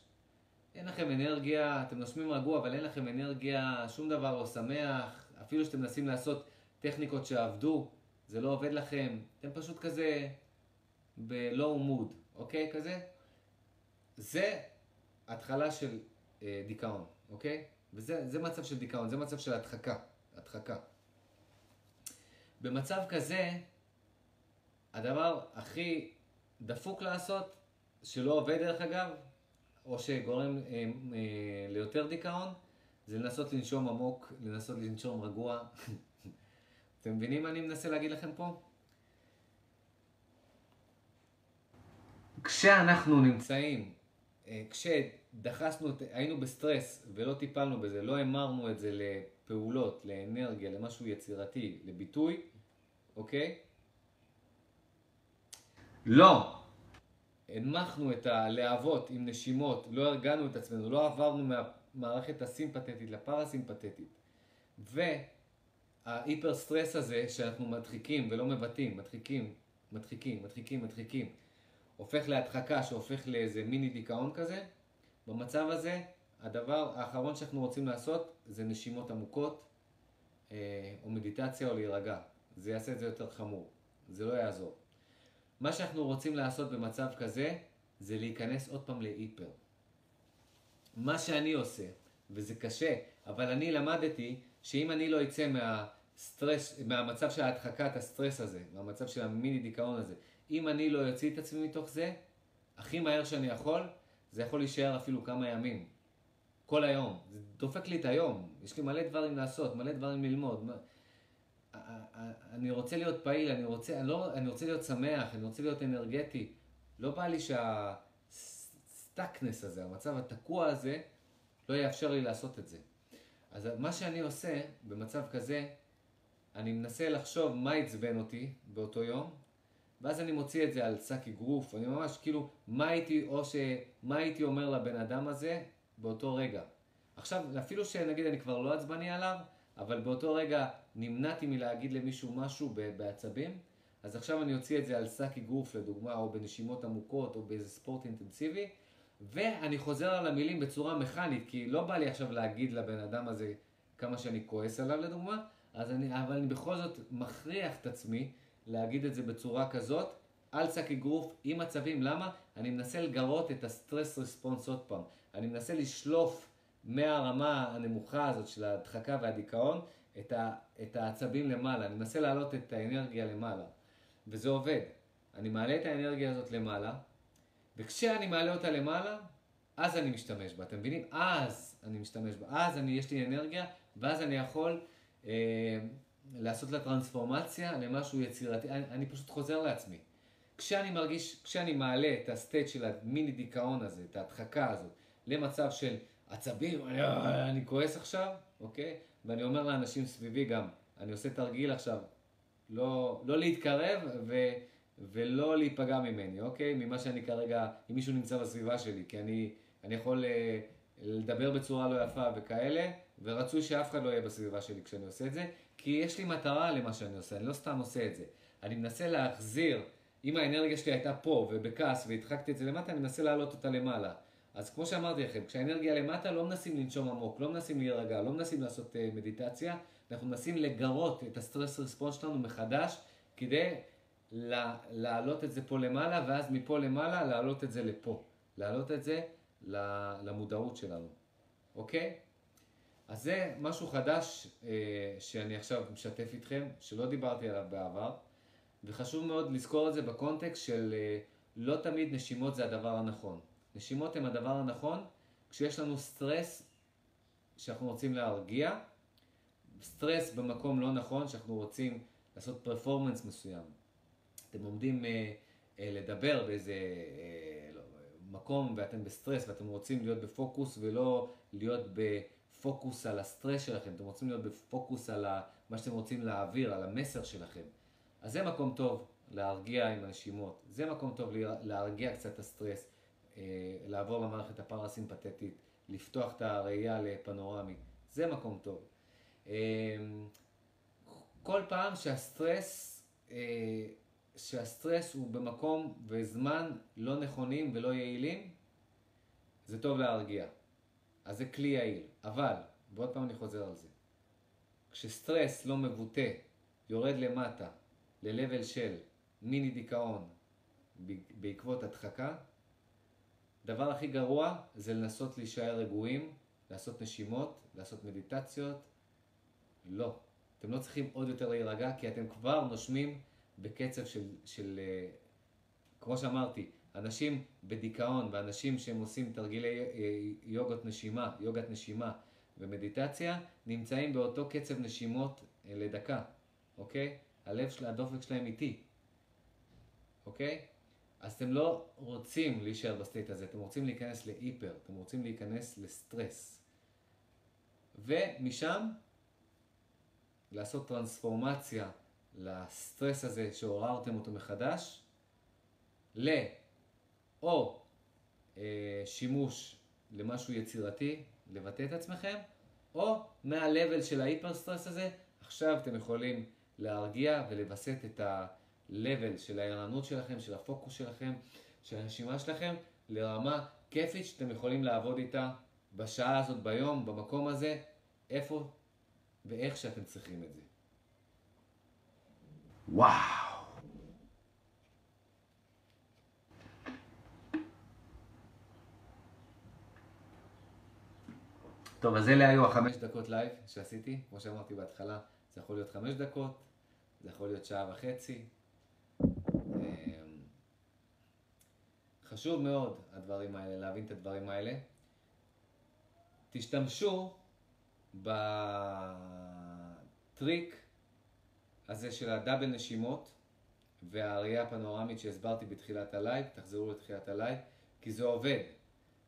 אין לכם אנרגיה, אתם נושמים רגוע, אבל אין לכם אנרגיה, שום דבר לא שמח, אפילו שאתם מנסים לעשות טכניקות שעבדו, זה לא עובד לכם, אתם פשוט כזה בלואו מוד, אוקיי? כזה. זה התחלה של אה, דיכאון, אוקיי? וזה מצב של דיכאון, זה מצב של הדחקה, הדחקה. במצב כזה, הדבר הכי דפוק לעשות, שלא עובד דרך אגב, או שגורם אה, אה, ליותר דיכאון, זה לנסות לנשום עמוק, לנסות לנשום רגוע. אתם מבינים מה אני מנסה להגיד לכם פה? כשאנחנו נמצאים, אה, כשדחסנו, היינו בסטרס ולא טיפלנו בזה, לא המרנו את זה לפעולות, לאנרגיה, למשהו יצירתי, לביטוי, אוקיי? לא. הנמכנו את הלהבות עם נשימות, לא הרגענו את עצמנו, לא עברנו מהמערכת הסימפתטית לפרסימפתטית. וההיפר סטרס הזה שאנחנו מדחיקים ולא מבטאים, מדחיקים, מדחיקים, מדחיקים, מדחיקים, הופך להדחקה שהופך לאיזה מיני דיכאון כזה, במצב הזה הדבר האחרון שאנחנו רוצים לעשות זה נשימות עמוקות אה, או מדיטציה או להירגע. זה יעשה את זה יותר חמור, זה לא יעזור. מה שאנחנו רוצים לעשות במצב כזה זה להיכנס עוד פעם להיפר. מה שאני עושה, וזה קשה, אבל אני למדתי שאם אני לא אצא מהסטרס, מהמצב של הדחקת הסטרס הזה, מהמצב של המיני דיכאון הזה, אם אני לא אוציא את עצמי מתוך זה, הכי מהר שאני יכול, זה יכול להישאר אפילו כמה ימים. כל היום. זה דופק לי את היום. יש לי מלא דברים לעשות, מלא דברים ללמוד. אני רוצה להיות פעיל, אני רוצה, אני, לא, אני רוצה להיות שמח, אני רוצה להיות אנרגטי. לא בא לי שהסטקנס הזה, המצב התקוע הזה, לא יאפשר לי לעשות את זה. אז מה שאני עושה במצב כזה, אני מנסה לחשוב מה עצבן אותי באותו יום, ואז אני מוציא את זה על שק אגרוף, אני ממש כאילו, מה הייתי, או ש... מה הייתי אומר לבן אדם הזה באותו רגע. עכשיו, אפילו שנגיד אני כבר לא עצבני עליו, אבל באותו רגע נמנעתי מלהגיד למישהו משהו בעצבים, אז עכשיו אני אוציא את זה על שק אגרוף לדוגמה, או בנשימות עמוקות, או באיזה ספורט אינטנסיבי, ואני חוזר על המילים בצורה מכנית, כי לא בא לי עכשיו להגיד לבן אדם הזה כמה שאני כועס עליו לדוגמה, אז אני, אבל אני בכל זאת מכריח את עצמי להגיד את זה בצורה כזאת, על שק אגרוף, עם מצבים. למה? אני מנסה לגרות את הסטרס רספונס עוד פעם. אני מנסה לשלוף מהרמה הנמוכה הזאת של ההדחקה והדיכאון את, ה, את העצבים למעלה. אני מנסה להעלות את האנרגיה למעלה. וזה עובד. אני מעלה את האנרגיה הזאת למעלה, וכשאני מעלה אותה למעלה, אז אני משתמש בה. אתם מבינים? אז אני משתמש בה. אז אני, יש לי אנרגיה, ואז אני יכול... אה, לעשות לה טרנספורמציה למשהו יצירתי, אני, אני פשוט חוזר לעצמי. כשאני מרגיש, כשאני מעלה את הסטייט של המיני דיכאון הזה, את ההדחקה הזאת, למצב של עצבים, אני, אני כועס עכשיו, אוקיי? ואני אומר לאנשים סביבי גם, אני עושה תרגיל עכשיו, לא, לא להתקרב ו, ולא להיפגע ממני, אוקיי? ממה שאני כרגע, אם מישהו נמצא בסביבה שלי, כי אני, אני יכול אה, לדבר בצורה לא יפה וכאלה, ורצוי שאף אחד לא יהיה בסביבה שלי כשאני עושה את זה, כי יש לי מטרה למה שאני עושה, אני לא סתם עושה את זה. אני מנסה להחזיר אם האנרגיה שלי הייתה פה ובכעס והדחקתי את זה למטה, אני מנסה להעלות אותה למעלה. אז כמו שאמרתי לכם, כשהאנרגיה למטה לא מנסים לנשום עמוק, לא מנסים להירגע, לא מנסים לעשות uh, מדיטציה, אנחנו מנסים לגרות את הסטרס רספונס שלנו מחדש, כדי להעלות את זה פה למעלה, ואז מפה למעלה להעלות את זה לפה. להעלות את זה למודעות שלנו, אוקיי? אז זה משהו חדש uh, שאני עכשיו משתף איתכם, שלא דיברתי עליו בעבר, וחשוב מאוד לזכור את זה ב context של uh, לא תמיד נשימות זה הדבר הנכון. נשימות הן הדבר הנכון כשיש לנו סטרס שאנחנו רוצים להרגיע, סטרס במקום לא נכון, שאנחנו רוצים לעשות performance מסוים. אתם עומדים אה, אה, לדבר באיזה אה, לא, מקום ואתם בסטרס ואתם רוצים להיות בפוקוס ולא להיות בפוקוס על הסטרס שלכם, אתם רוצים להיות בפוקוס על מה שאתם רוצים להעביר, על המסר שלכם. אז זה מקום טוב להרגיע עם הנשימות, זה מקום טוב להרגיע קצת את הסטרס. אה, לעבור למערכת הפאראסימפתטית, לפתוח את הראייה לפנורמי, זה מקום טוב. אה, כל פעם שהסטרס, אה, שהסטרס הוא במקום וזמן לא נכונים ולא יעילים, זה טוב להרגיע. אז זה כלי יעיל. אבל, ועוד פעם אני חוזר על זה, כשסטרס לא מבוטא, יורד למטה, ל-level של מיני דיכאון בעקבות הדחקה, הדבר הכי גרוע זה לנסות להישאר רגועים, לעשות נשימות, לעשות מדיטציות. לא. אתם לא צריכים עוד יותר להירגע, כי אתם כבר נושמים בקצב של, של אה, כמו שאמרתי, אנשים בדיכאון ואנשים שהם עושים תרגילי אה, יוגות נשימה, יוגת נשימה ומדיטציה, נמצאים באותו קצב נשימות אה, לדקה, אוקיי? הלב של הדופק שלהם איטי, אוקיי? אז אתם לא רוצים להישאר ב state הזה, אתם רוצים להיכנס ל hyper, אתם רוצים להיכנס לסטרס. ומשם לעשות טרנספורמציה לסטרס הזה שעוררתם אותו מחדש, ל... או אה, שימוש למשהו יצירתי, לבטא את עצמכם, או מהלבל של ההיפר סטרס הזה, עכשיו אתם יכולים להרגיע ולווסת את ה... level של הערנות שלכם, של הפוקוס שלכם, של הנשימה שלכם, לרמה כיפית שאתם יכולים לעבוד איתה בשעה הזאת, ביום, במקום הזה, איפה ואיך שאתם צריכים את זה. וואו! טוב, אז אלה היו החמש דקות לייב שעשיתי. כמו שאמרתי בהתחלה, זה יכול להיות חמש דקות, זה יכול להיות שעה וחצי, חשוב מאוד הדברים האלה, להבין את הדברים האלה. תשתמשו בטריק הזה של ה double נשימות והראייה הפנורמית שהסברתי בתחילת הלייב, תחזרו לתחילת הלייב, כי זה עובד.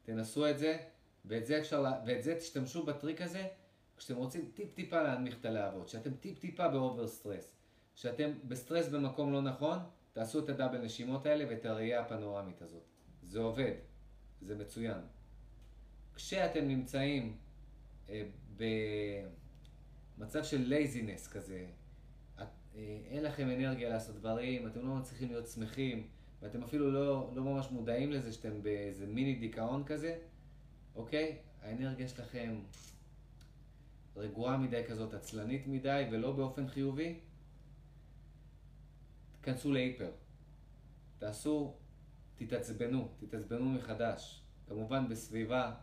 תנסו את זה, ואת זה, אפשר, ואת זה תשתמשו בטריק הזה כשאתם רוצים טיפ-טיפה להנמיך את הלהבות, שאתם טיפ-טיפה ב over סטרס, שאתם בסטרס במקום לא נכון, תעשו את ה double נשימות האלה ואת הראייה הפנורמית הזאת. זה עובד, זה מצוין. כשאתם נמצאים אה, במצב של laziness כזה, את, אה, אין לכם אנרגיה לעשות דברים, אתם לא מצליחים להיות שמחים, ואתם אפילו לא, לא ממש מודעים לזה שאתם באיזה מיני דיכאון כזה, אוקיי? האנרגיה שלכם רגועה מדי כזאת, עצלנית מדי ולא באופן חיובי, תכנסו להיפר. תעשו תתעצבנו, תתעצבנו מחדש. כמובן בסביבה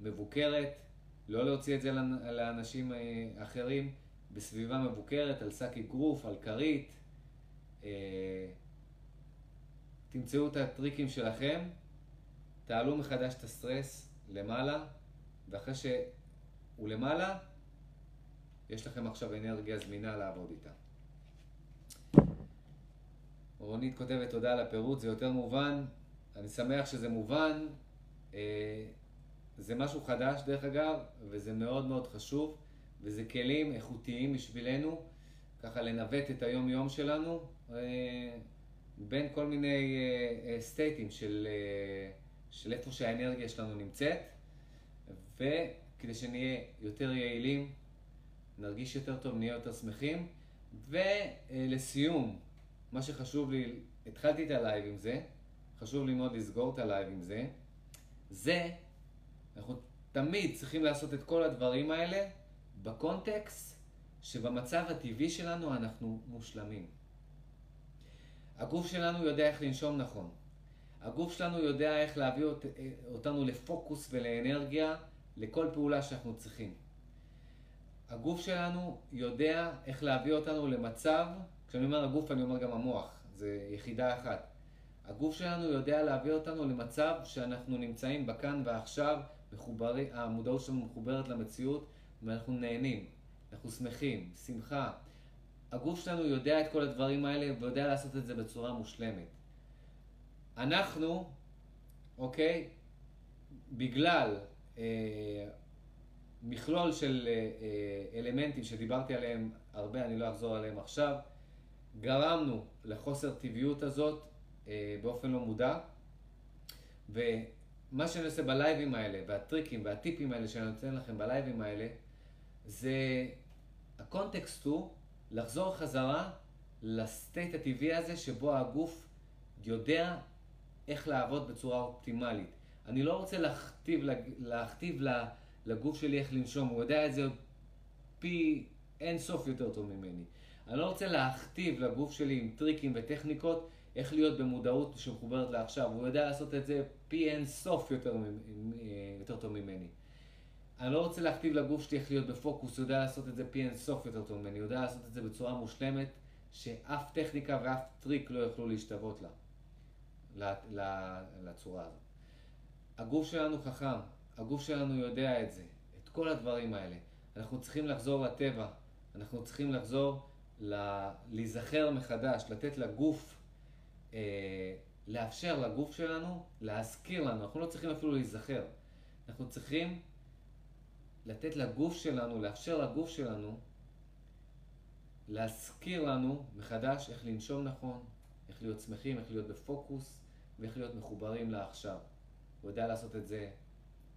מבוקרת, לא להוציא את זה לאנשים אה, אחרים, בסביבה מבוקרת, על שק אגרוף, על כרית. אה, תמצאו את הטריקים שלכם, תעלו מחדש את הסטרס למעלה, ואחרי שהוא למעלה, יש לכם עכשיו אנרגיה זמינה לעבוד איתה. רונית כותבת תודה על הפירוט, זה יותר מובן, אני שמח שזה מובן, אה, זה משהו חדש דרך אגב, וזה מאוד מאוד חשוב, וזה כלים איכותיים בשבילנו, ככה לנווט את היום יום שלנו, אה, בין כל מיני סטייטים אה, של, של איפה שהאנרגיה שלנו נמצאת, וכדי שנהיה יותר יעילים, נרגיש יותר טוב, נהיה יותר שמחים, ולסיום, מה שחשוב לי, התחלתי את הלייב עם זה, חשוב לי מאוד לסגור את הלייב עם זה, זה, אנחנו תמיד צריכים לעשות את כל הדברים האלה בקונטקסט שבמצב הטבעי שלנו אנחנו מושלמים. הגוף שלנו יודע איך לנשום נכון. הגוף שלנו יודע איך להביא אות, אותנו לפוקוס ולאנרגיה לכל פעולה שאנחנו צריכים. הגוף שלנו יודע איך להביא אותנו למצב, כשאני אומר הגוף אני אומר גם המוח, זה יחידה אחת. הגוף שלנו יודע להביא אותנו למצב שאנחנו נמצאים בכאן ועכשיו, מחוברים, המודעות שלנו מחוברת למציאות ואנחנו נהנים, אנחנו שמחים, שמחה. הגוף שלנו יודע את כל הדברים האלה ויודע לעשות את זה בצורה מושלמת. אנחנו, אוקיי, בגלל אה, מכלול של אה, אה, אלמנטים שדיברתי עליהם הרבה, אני לא אחזור עליהם עכשיו, גרמנו לחוסר טבעיות הזאת אה, באופן לא מודע, ומה שאני עושה בלייבים האלה, והטריקים והטיפים האלה שאני נותן לכם בלייבים האלה, זה, הקונטקסט הוא לחזור חזרה לסטייט הטבעי הזה שבו הגוף יודע איך לעבוד בצורה אופטימלית. אני לא רוצה להכתיב, להכתיב לגוף שלי איך לנשום, הוא יודע את זה פי אין סוף יותר טוב ממני. אני לא רוצה להכתיב לגוף שלי עם טריקים וטכניקות איך להיות במודעות שמחוברת לעכשיו, הוא יודע לעשות את זה פי אין סוף יותר, יותר טוב ממני. אני לא רוצה להכתיב לגוף שלי איך להיות בפוקוס, הוא יודע לעשות את זה פי אין סוף יותר טוב ממני, הוא יודע לעשות את זה בצורה מושלמת, שאף טכניקה ואף טריק לא יוכלו להשתוות לה, לצורה הזאת. הגוף שלנו חכם, הגוף שלנו יודע את זה, את כל הדברים האלה. אנחנו צריכים לחזור לטבע, אנחנו צריכים לחזור. להיזכר מחדש, לתת לגוף, אה, לאפשר לגוף שלנו להזכיר לנו, אנחנו לא צריכים אפילו להיזכר. אנחנו צריכים לתת לגוף שלנו, לאפשר לגוף שלנו להזכיר לנו מחדש איך לנשום נכון, איך להיות שמחים, איך להיות בפוקוס ואיך להיות מחוברים לעכשיו. הוא יודע לעשות את זה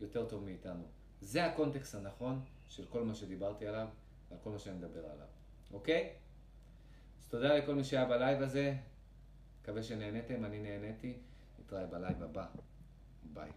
יותר טוב מאיתנו. זה הקונטקסט הנכון של כל מה שדיברתי עליו ועל כל מה שאני מדבר עליו, אוקיי? תודה לכל מי שהיה בלייב הזה, מקווה שנהניתם, אני נהניתי, נתראה בלייב הבא, ביי.